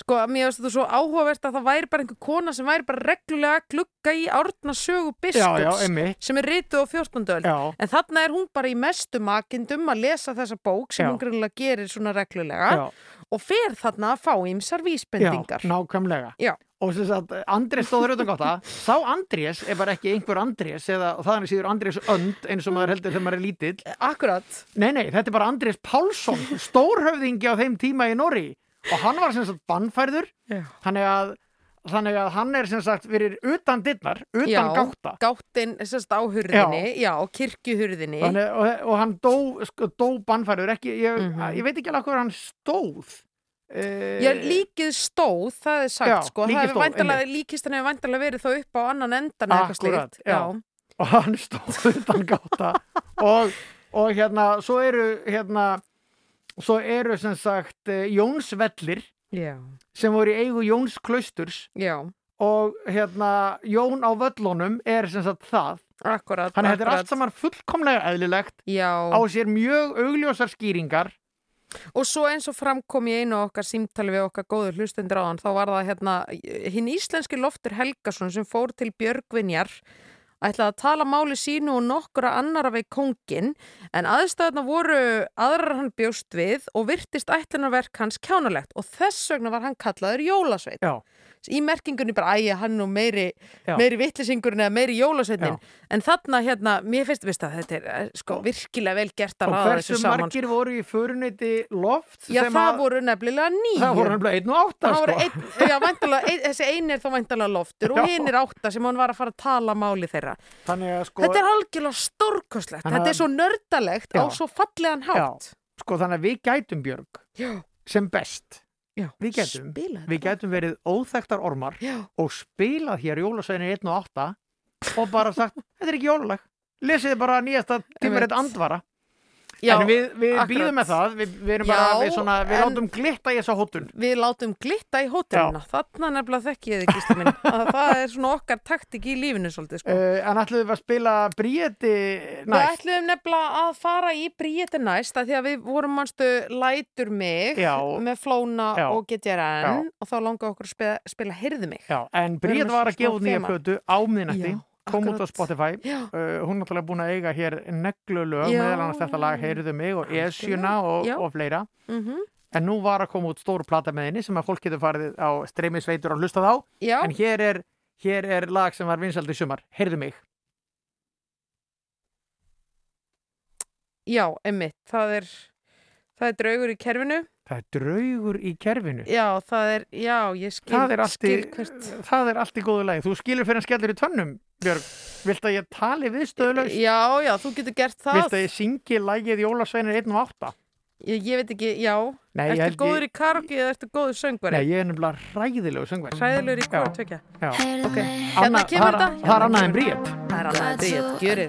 sko, mér finnst þetta svo áhugavert að það væri bara einhver kona sem væri bara reglulega að glugga í árna sögu biskups sem er rituð á 14. öld Já. en þarna er hún bara í mestu makindum að lesa þessa bók sem Já. hún grunlega gerir svona reglulega Já. og fer þarna að fá ímsar vísbendingar Já, nákvæmlega. Já. Og sem sagt, Andrés stóður utan gáta, þá Andrés er bara ekki einhver Andrés eða er síður Andrés önd eins og maður heldur þegar maður er lítill. Akkurat. Nei, nei, þetta er bara Andrés Pálsson, stórhöfðingi á þeim tíma í Norri og hann var sem sagt bannfærður, Já. þannig að, þannig að hann er sem sagt fyrir utan dittnar, utan já, gáta. gáttin sérst á hurðinni, já, kirkjuhurðinni Þannig, og, og hann dó, sko, dó bannfærður, ég, Mhm. ég veit ekki alveg hvað hann stóð. Uh, Já, líkið stóð, það er sagt Já, sko, líkistan hefur væntanlega verið þá upp á annan endan eða eitthvað slíkt já. og hann stóð utan gáta og, og hérna svo eru hérna svo eru sem sagt eh, Jónsvellir Já. sem voru í eigu Jóns klausturs Já. og hérna Jón á völlunum er sem sagt það Akkurat, Þannig að þetta er allt saman fullkomlega eðlilegt Já. á sér mjög augljósar skýringar Og svo eins og framkom í einu okkar símtali við okkar góður hlustendur á hann, þá var það hérna hinn íslenski Loftur Helgason sem fór til Björgvinjar ætlaði að tala máli sínu og nokkura annara við kóngin en aðstæðuna voru aðrar hann bjóst við og virtist ætlunarverk hans kjánalegt og þess vegna var hann kallaður Jólasveit. Já. Í merkingunni bara æja hann nú meiri, Já. meiri vittlisingurinn eða meiri Jólasveitin en þarna hérna, mér finnst veist að þetta er eh, sko virkilega vel gert að og ráða hversu þessu saman. margir voru í föruneyti loft Já, það að- voru nefnilega nýju. það voru nefnilega einn og átta sko. einn, já, væntanlega, ein, þessi einn er þá væntalega loftur og Já. hinn er átta sem hann var að fara að tala máli þeirra. Þannig að sko Þetta er algjörlega stórkostlegt. Þannig Þetta er svo nördalegt á Já. svo fallegan hátt. sko þannig að við gætum Björg Já. sem best Já. við Spila við gætum verið óþekktar ormar Já. og spilað hér jólasveinir 1 og 8 og bara sagt, þetta er ekki jólalag lesið bara nýjasta tímaritt andvara Já, en við, við býðum með það við, við erum Já, bara, við, svona, við látum glitta í þessa hótun Við látum glitta í hótelina. Þarna nefnilega þekki ég þið, Gísli minn. Að það er svona okkar taktik í lífinu svolítið, sko. uh, en ætluðum við að spila bríeti Við næst ætluðum nefnilega að fara í bríeti næst að því að við vorum mannstu lætur mig Já. með Flóna Já. og Já. og þá langaði okkur að spila, spila Hirðu mig. Já, en Við erum Bríet með var að gefa nýja þema. plötu kom út á akkurat. Spotify. Uh, hún er náttúrulega búin að eiga hér neglulög meðal annars þetta lag Heyrðu mig og Esjuna og, og fleira. Mm en nú var að koma út stór plata með henni sem að fólk getur farið á streymisveitur og hlustað á. Já. en hér er hér er lag sem var vinsaldi sumar, heyrðu mig. Já, emmitt, það er það er draugur í kerfinu það er draugur í kerfinu. Já, það er, já, ég skil það er, allt í, það er allt í góðu lagi. Þú skilur fyrir hann skellur í tönnum Björg, vilt að ég tali við stöðlaus Já, já, þú getur gert það. Vilt að ég syngi lagið Jólasveinir 1 og 8 Ég, ég veit ekki, já. Nei, ég Ertu held góður ég- í karaoke eða ertu góður söngvari? Nei, ég er nefnilega hræðilegu söngvar Hræðilegur í hvort tvekja Já. Ok, hérna kemur það þetta. það er annað en Bríet? Það er annað en Bríet, gjör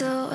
þess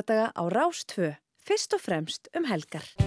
Alla lögadaga á Rás 2. Fyrst og fremst um helgar.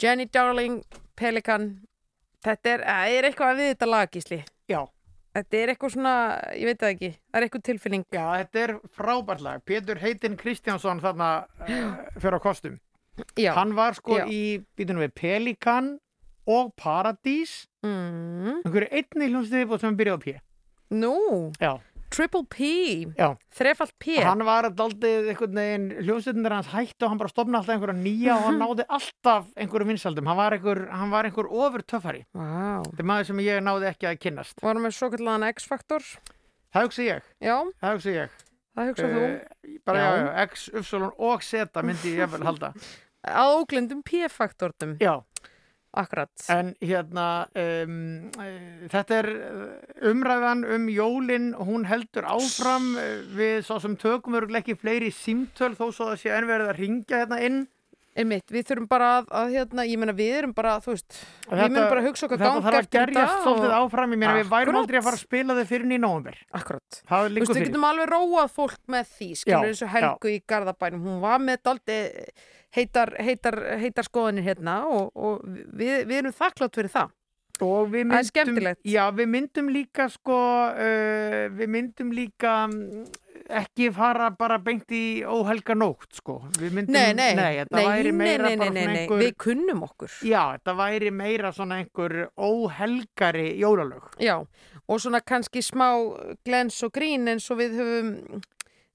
Jenny Darling, Pelikan þetta er, það er eitthvað við þetta lag Gísli Já Þetta er eitthvað svona, ég veit það ekki það er eitthvað tilfinning Já, þetta er frábært lag. Pétur Heitin Kristjánsson þarna uh, fyrir á kostum. Já. Hann var sko Já. í, býtunum við, Pelikan og Paradís. Mm. Einhverju einni hljómsniði sem byrjaði á P. Nú, Já. Triple P Já. Þrefalt P Hann var daldið einhvern veginn, hljómsveitinir hans hættu og hann bara stopnaði alltaf einhverja nýja og hann náði alltaf einhverju vinsaldum. Hann var einhver, hann var einhver ofur töffari. Vá. Þetta er maður sem ég náði ekki að kynnast. Var hann með svo kallan X-faktor Það hugsi ég. Já, Það hugsi ég. það hugsað þú Eh, Bara já, Já. X, Y og Z myndi ég vel halda. Að óglendum P-faktortum Já. Akkurat En hérna, um, uh, þetta er uh, umræðan um jólin, hún heldur áfram uh, við svo sem tökum örgulega ekki fleiri símtöl þó svo það sé enn verið að ringja hérna inn. Einmitt, við þurfum bara að, að hérna, ég meina við erum bara, þú veist Og við munum bara að hugsa okkar þetta gangi þarf að eftir gerjast þetta svolítið áfram, ég meina við værum aldrei að fara að spila þau fyrir í nóvember. Akkurat. Það Þú liggur veist, við fyrir. getum alveg róað fólk með því, skilur Já, eins og Helgu í Garðabænum, hún var með daldi heitar, heitar, heitar skoðanir hérna og, og við, við erum þakklátt fyrir það. Og við myndum. Já, við myndum líka sko, uh, við myndum líka mm, ekki fara bara beint í óhelga nótt sko. Myndum, Nei, nei, nei, nei, nei, meira nei, við kunnum okkur. Já, þetta væri meira svona einhver óhelgari jólalög. Já, og svona kannski smá glens og grín eins og við höfum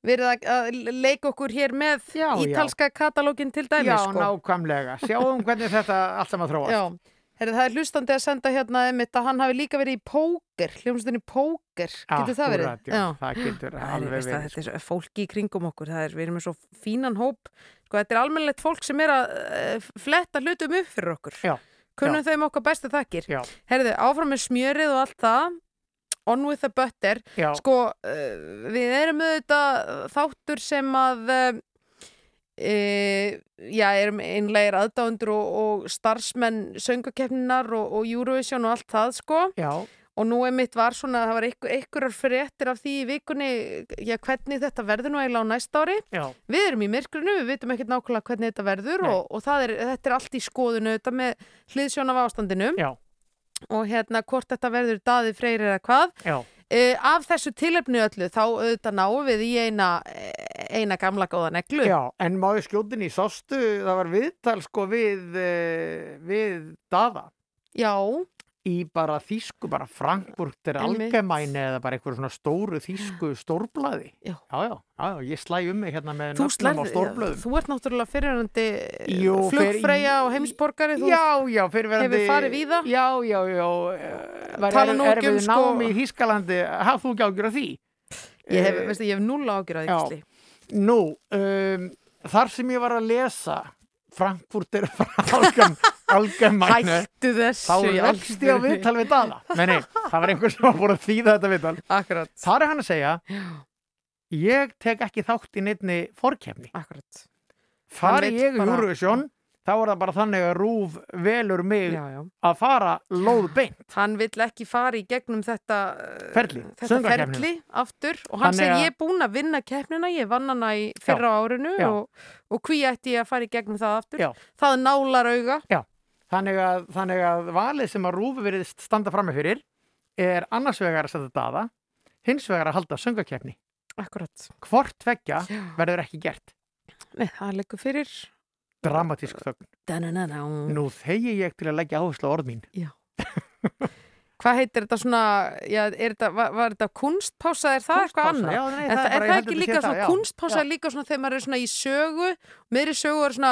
verið að- að leika okkur hér með já. ítalska katalógin til dæmis, Já, sko. nákvæmlega. Sjáum hvernig þetta allt saman þróast. Já, Herri, það er hlustandi að senda hérna einmitt að hann hafi líka verið í póker, hljómsdunni póker, getur það verið? Akkúrat, já, það getur Það er, alveg veist, það, verið, þetta er svo- fólki í kringum okkur, það er, við erum með svo fínan hóp, sko, þetta er almennilegt fólk sem er að uh, fletta hlutum upp fyrir okkur. Já. Kunnum Já. þeim okkar bestu þakkir. Já. Herðu, áfram með smjörið og allt það, on with the butter, Já. sko, uh, við erum auðvitað þáttur sem að... Uh, já, erum einlegir aðdáundur og, og starfsmenn söngakeppninar og, og Eurovision og allt það sko Já. og nú einmitt var svona, það var einhver, einhverjar fréttir af því í vikunni, já hvernig þetta verður nú eiginlega á næsta ári Já. við erum í myrkrinu, við vitum ekkert nákvæmlega hvernig þetta verður og, og er, þetta er allt í skoðunu þetta með hliðsjón af ástandinu Já. Og hérna hvort þetta verður daði freyri eða hvað Já. Uh, af þessu tilefni öllu þá auðvitað náum við í eina, eina gamla góða neglu Já, en má ég skjótin í sástu, það var viðtal sko við, uh, við Dada. Já. Í bara þýsku, bara Frankfurt er algemæni eða bara einhver svona stóru þýsku stórblaði. Já. Já, já, já, ég slæ um mig hérna með nöfnum á stórblöðum. þú ert náttúrulega fyrirverandi Jú, fer- flugfreyja og heimsborgari þú Já, já, fyrirverandi hefur farið víða Já, já, já uh, var Tala er, nú ekki um, sko- námi í Þýskalandi hafð þú ekki ágjur af því? ég hef, Eh, veistu, ég hef null ágjur að ekki Nú, um, þar sem ég var að lesa Frankfurt er Hættu þessu þá ég á viðtal við Dana. Nei, það var einhver sem var búin að þýða þetta viðtal. Akkurat. Þar er hann að segja ég tek ekki þátt í fórkefni Akkurat. Fari vill ég bara- Eurovision þá er það bara þannig að Rúf velur mig Já, já. að fara lóð beint hann vill ekki fara í gegnum þetta uh, Ferli, þetta ferli aftur. Og hann segir ég er búin að vinna keppnina ég vann hana í fyrra Já, árinu og, og hví ætti ég að fara í gegnum það aftur? Það nálar auga. Já, þannig að, þannig að valið sem að Rúf verið standa frammi fyrir er annars vegar að setja daða hins vegar að halda söngakefni Akkurat. Hvort tveggja verður ekki gert. Nei, það liggur fyrir Dramatísk þögn. Nú þegi ég til að leggja áherslu á orð mín Já. Hvað heitir þetta svona, já, þetta, var, var þetta kunstpása, er það eitthvað Kunstpása, annað? já, nei, það það, er það ekki líka svona kunstpása er líka svona þegar maður er svona í sögu, meðri sögu er svona,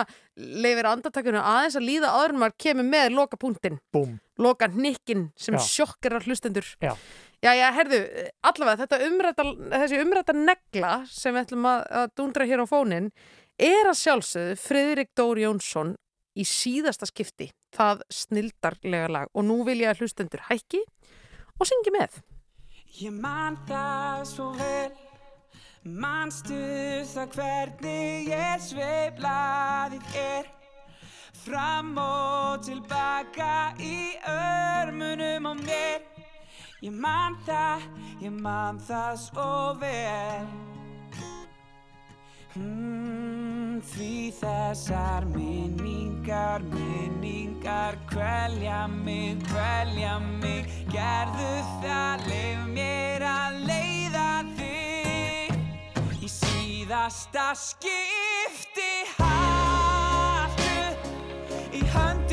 leifir andartakinu aðeins að líða áður en maður kemur með loka punktin, Búm. loka nikkin sem sjokkar að hlustendur. Já. Já, já, herðu, allavega þetta umræta, þessi umræta negla sem við ætlum að, að dundra hér á fónin er að sjálfsögðu Friðrik Dór Jónsson í síðasta skipti. Það snildarlega lag. Og nú vil ég að hlustendur hækki og syngi með. Ég man það svo vel. Manstu það hvernig ég sveiflaðið er? Fram og tilbaka í örmunum á mér. Ég man það, ég man það svo vel mm, Því þessar minningar, minningar Kvelja mig, kvelja mig. Gerðu það, leif mér að leiða þig. Í síðasta skipti haltu Í höndina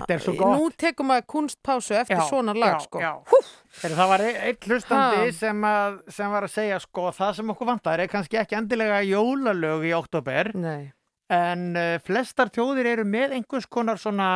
Þetta er svo gott. Nú tekum maður kunstpásu eftir Já, svona lag, já, sko. já. Heyrðu, það var ein- einn hlustandi sem, að, sem var að segja sko það sem okkur vantar er kannski ekki endilega jólalög í oktober Nei. en uh, flestar þjóðir eru með einhvers konar svona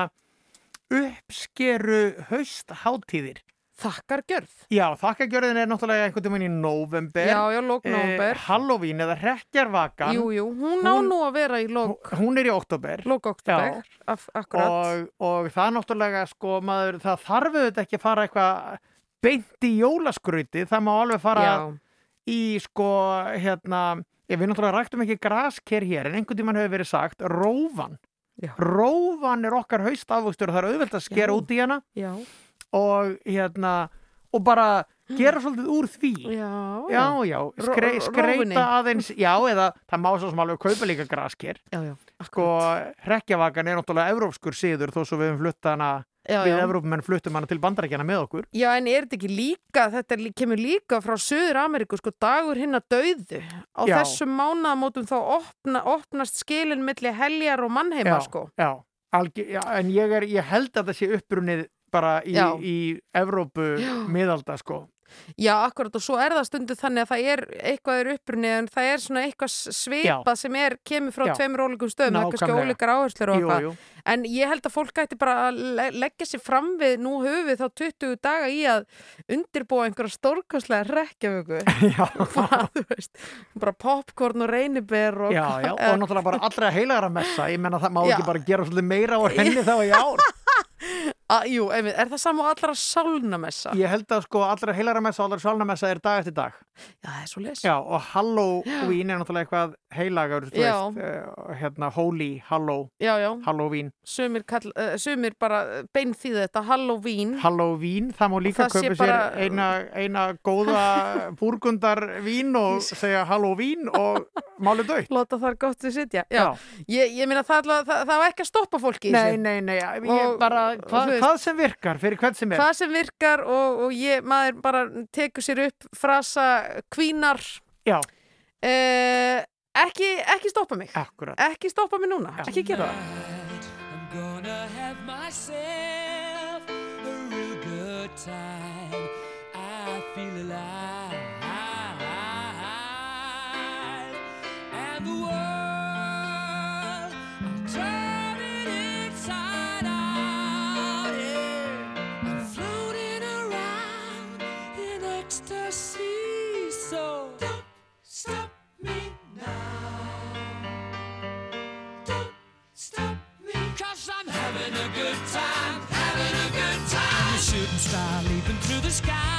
uppskeru haustháttíðir Þakkargjörð Já, þakkargjörðin er náttúrulega einhvern tímann í november Já, já, lok nóvember. Halloween eða hrekkjarvakan Jú, jú, hún á nú að vera í lok Hún er í oktober Lok oktober, af, akkurat og, og það er náttúrulega sko maður, það þarf auðvitað ekki að fara eitthvað beint í jólaskrauti það má alveg fara Já. í sko hérna við náttúrulega ræktum ekki grasker hér en einhvern tímann hefur verið sagt rófan Já. rófan er okkar haust afvöxtur og það er auðvelt að skera Já. út í hana Já. Og hérna og bara gera svolítið úr því. Já, já, já, skre, skreita aðeins já, eða það má svo sem alveg kaupa líka já, sko, hrekkjavakan er náttúrulega evrópskur siður þó svo við höfum flutt hana Já, við já. evrópumenn fluttum hana til bandarækjana með okkur. Já, en er þetta ekki líka, þetta er, kemur líka frá Suður Ameríku, sko, dagur hinn að dauðu. Á þessum mánaðamótum þá opna, opnast skilin milli heljar og mannheima, sko. já, algjör, en ég, er, ég held að það sé upprunnið bara í, Já. í Evrópu miðalda sko Já, akkurat og svo er það stundu þannig að það er eitthvað er upprunni en það er svona eitthvað svipað sem er, kemur frá Já. tveimur ólíkum stöðum, það er kannski ólíkar áherslur og eitthvað. En ég held að fólk ætti bara að le leggja sér fram við, nú höfum við þá 20 daga í að undirbúa einhverja stórkostlega rekkjavöku. Já. bara, popcorn og reyniber og... Já, já, og náttúrulega bara allra heilagra messa ég menna það má Já. ekki bara gera meira á henni þá í ár A, jú, einmitt, er það sama á allra sálnamessa? Ég held að sko allra heilagra messa og allra sálnamessa er dag eftir dag Já, það er svo les. Já, og Halloween er náttúrulega eitthvað veist, uh, hérna Holy, Hallow, Já, já. Halloween Sumir, kall, uh, sumir bara bein því þetta, Halloween. Halloween, það má líka það sé kaupa bara- sér eina, eina góða búrgundarvín og segja Halloween og máli döitt Láta þar gott við sitja. Já. Ég, ég meina það, það, það var ekki að stoppa fólki í Nei, nei, nei, ég Og- bara, og hva, þú veist- hvað sem virkar fyrir hvern sem er Hvað sem virkar og, og ég, maður bara tekur sér upp frasa kvínar. Já. Eh, ekki, ekki stoppa mig. Akkurat. Ekki stoppa mig núna. Ekki gera það. Star leaping through the sky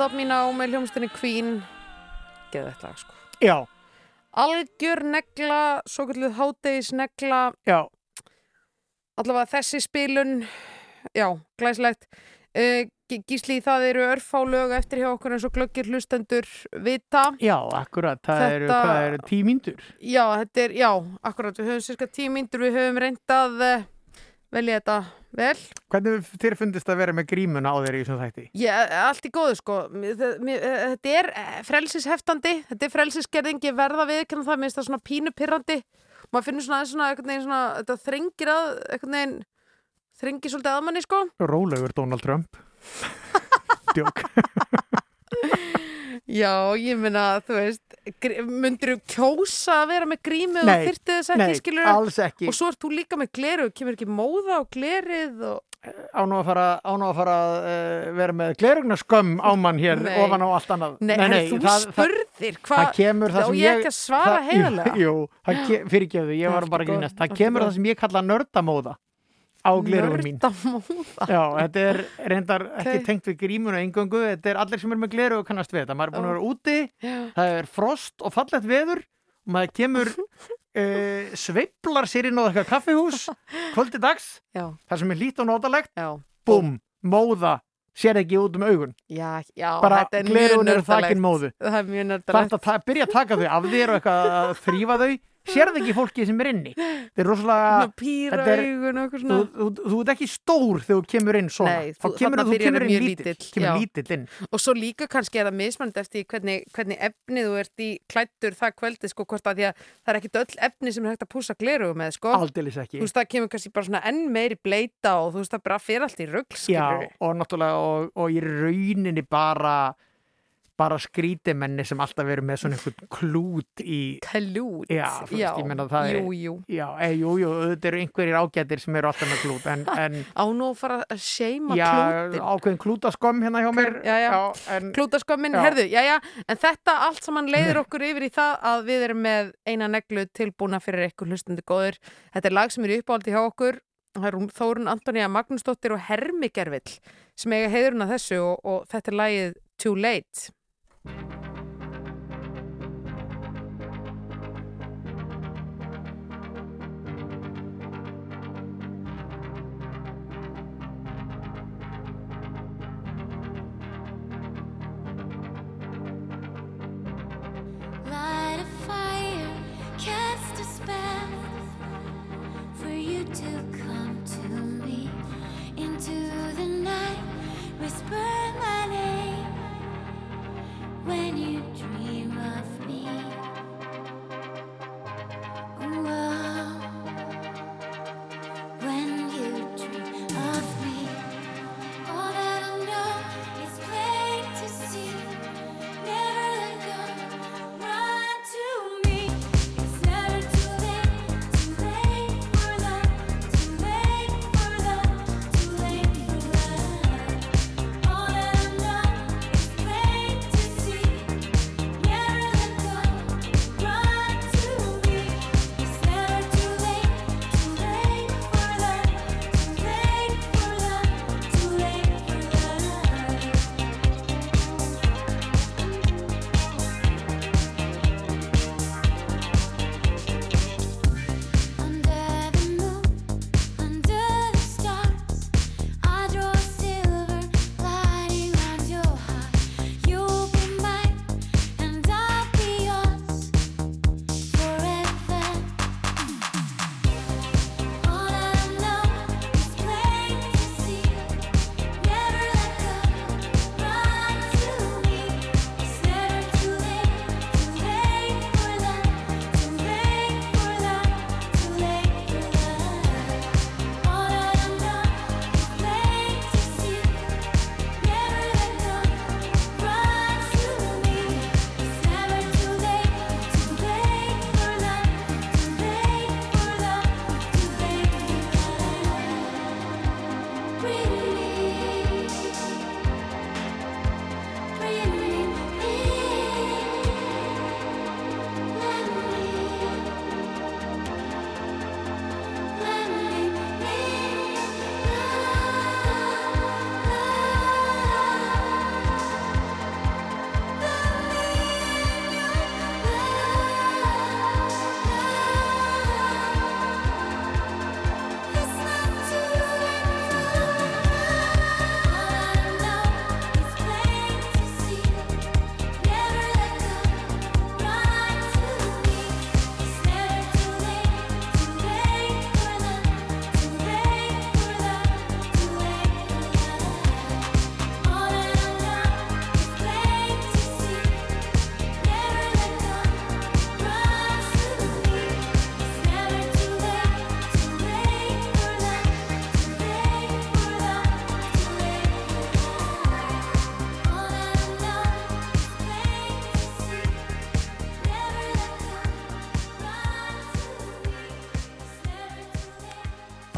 Stop Me Now með hljómsdunni Queen. Geðveitt lag sko. Já, algjör negla, svo kalluð hádegis negla. Já, allavega þessi spilun já, glæslegt uh, Gísli, það eru örfá lög eftir hjá okkur eins og glöggir hlustendur vita. Já, akkurat, það Þetta- eru tímíndur? já, þetta er, já, akkurat við höfum cirka tíu mínútur, við höfum reyndað uh, velja þetta vel. Hvernig þér fundist að vera með grímuna á þér í þessum þætti? Já, allt í góðu sko. Eh, Þetta er eh, frelsisheftandi. Þetta er frelsisgerðing, ég verða við það. Mér finnst það svona pínu pirrandi maður finnur svona, aðeins svona, veginn svona þetta þrengir að, einhvern veginn þrengir svolítið að manni sko. Rólegur Donald Trump. Djók Já, ég meina, þú veist gr- myndirðu kjósa að vera með grími og Nei, þyrfti þess nei, ekki, skilur alls ekki. og svo ert þú líka með gleru, kemur ekki móða á glerið og Á nú að fara, á nú að fara uh, vera með glerugna skömm á mann hér Nei. ofan á allt annað Nei, nei, þú spurðir, hvað- það kemur það Á sem ég ekki að svara heiðarlega? Jú, jú ke, fyrirgefðu, ég var bara að grínast góðu, Það kemur það sem ég kalla nördamóða á glerugun mín. Já, þetta er reyndar ekki Ok. tengt við grímuna engöngu, þetta er allir sem er með gleru og kannast við þetta, maður er búin að vera úti Já. það er frost og fallegt veður og maður kemur uh, sveiflar sér inn á eitthvað kaffihús kvöldi dags, Já. það sem er lít og nótalegt búm, móða sér ekki út um augun. Já, já, bara er glerun eru þakin móðu. Það er mjög það nördalegt er að byrja að taka þau af þér og eitthvað að þrýfa þau sérð ekki fólki sem er inni? Þetta er rosalega er- þú, þú, þú ert ekki stór þegar þú kemur inn svona. Nei, þú, kemur þú kemur inn lítill, kemur lítill inn. Og svo líka kannski er það mismönd eftir hvernig, hvernig efnið þú ert í klættur það kvöldi sko hvort að því að það er ekkit öll efni sem er hægt að pússa gleru með sko. Aldeilis ekki. Þú veist það kemur kannski bara svona enn meiri bleita og þú veist það bara fyrir allt í skilur og náttúrulega og, og í rauninni bara bara skrítimenni sem alltaf verið með svona einhvern klút í klút, já, þú veist, já, ég menna það jú, er jú. já, e, jú, jú, auðvitað eru einhverjir ágætir sem eru alltaf með klút en, en á nú að fara að seima já, klútin ákveðin klútaskömm hérna hjá mér. Já, já. en, klútaskömmin, Já. herðu, já, já. En þetta allt saman leiðir okkur yfir í það að við erum með eina neglu tilbúna fyrir ykkur hlustundi góður þetta er lag sem er í uppáldi hjá okkur. Þórun Antonija Magnúsdóttir og Hermi Gervill sem eiga heiðurinn að þessu og, og þetta er lagið Too Late thank you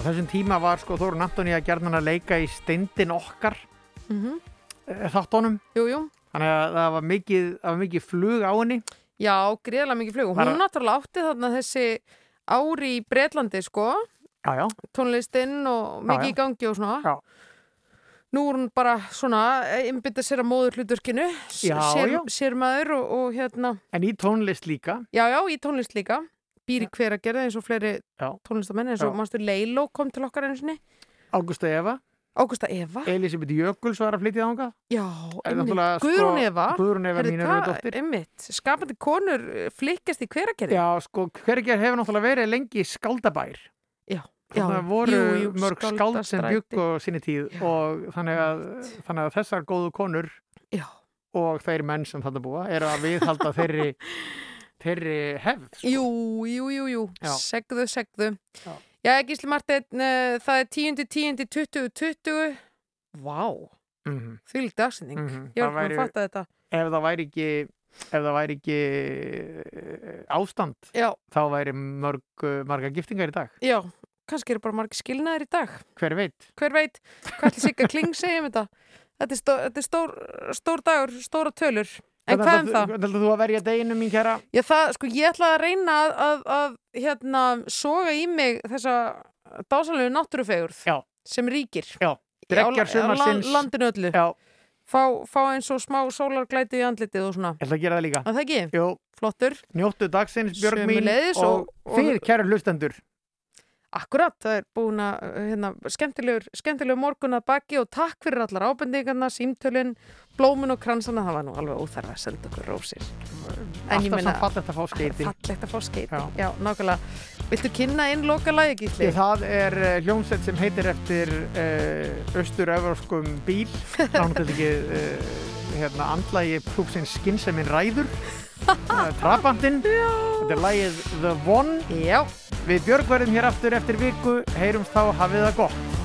þessum tíma var sko Þórun Antoni að gerðan að leika í steindin okkar Mhm. eh, þáttunum Jú, jú. þannig að það var mikið, það var mikið flug á henni Já, greiðlega mikið flug og hún náttúrulega átti þarna þessi ári í Bretlandi sko já, já. tónlistinn og mikið já. í gangi og svona Já. Nú er hún bara svona einbytta sér að móður hlutverkinu Já, sér, sér maður og, og hérna en í tónlist líka Já, já, í tónlist líka býr í hver að gera eins og fleiri Já. tónlistamenn eins og Já. mannstu Leilo kom til okkar einu sinni. Ágústa Eva. Ágústa Eva? Elisabeth Jökuls var að flytja Já, Er einmitt. náttúrulega, sko, Guðrún Eva. Guðrún Eva Heyrðu, mín hvað- dóttir einmitt, skapandi konur eh, flikkast í hveragerði. Já, sko, hverger hefur náttúrulega verið lengi skaldabær. Já, Þannig já, að voru jú, jú, mörg skáld sem bygg á sinni tíð og þannig að, þannig að þessar góðu konur Já. og þeir menn sem þetta búa eru að viðhalda þeirri, þeirri hefð. Sko. Jú, jú, jú, jú, Já. segðu, segðu Já. Já, Gísli Marteinn, uh, það er 10. 10. 20. 20 Vá, Mhm. því líkt dagsending Mhm. Ég var bara að fatta þetta Ef það væri ekki, ef það væri ekki eh, ástand, Já. þá væri mörg, eh, margar giftingar í dag. Já, kannski eru bara margir skilnaðir í dag Hver veit? Hver veit, hvað ætli Sigga Kling segja um þetta Þetta er, stó, þetta er stór, stór dagur, stóra tölur En hvað um það? Hvernig ætlar þú að verja deginu mín kæra? Já, það, sko, ég ætla að reyna að, að, að hérna, soga í mig þessa dásalegu náttúrufegurð Já. sem ríkir Já, dreggjar sumarsins. á landinu öllu Já. fá, fá eins og smá sólarglæti í andlitið og svona Ég ætla að gera það líka. að það ekki? Jú. Flottur Njóttu dagsins, Björg mín og, og- og- þið, kæru hlustendur. Akkurat, það er búin að hérna, skemmtilegur, skemmtilegur morgun að baki og takk fyrir allar ábendingarna, símtölin, blómun og kransana, það var nú alveg óþarf að senda okkur rósir. Alltaf samt fallegt að fá skeyti. Fallegt að fá skeiti, já, já nákvæmlega. Viltu kynna inn loka lagi, Gísli? Því það er uh, hljómsveit sem heitir eftir uh, austur-evróskum bíl náttúrulega ekki uh, hérna, andlagi prúfsins skinseminn ræður Það er Trabantinn. Þetta er lagið The One. Já. Við Björg verðum hér aftur eftir viku. Heyrumst þá hafið það gott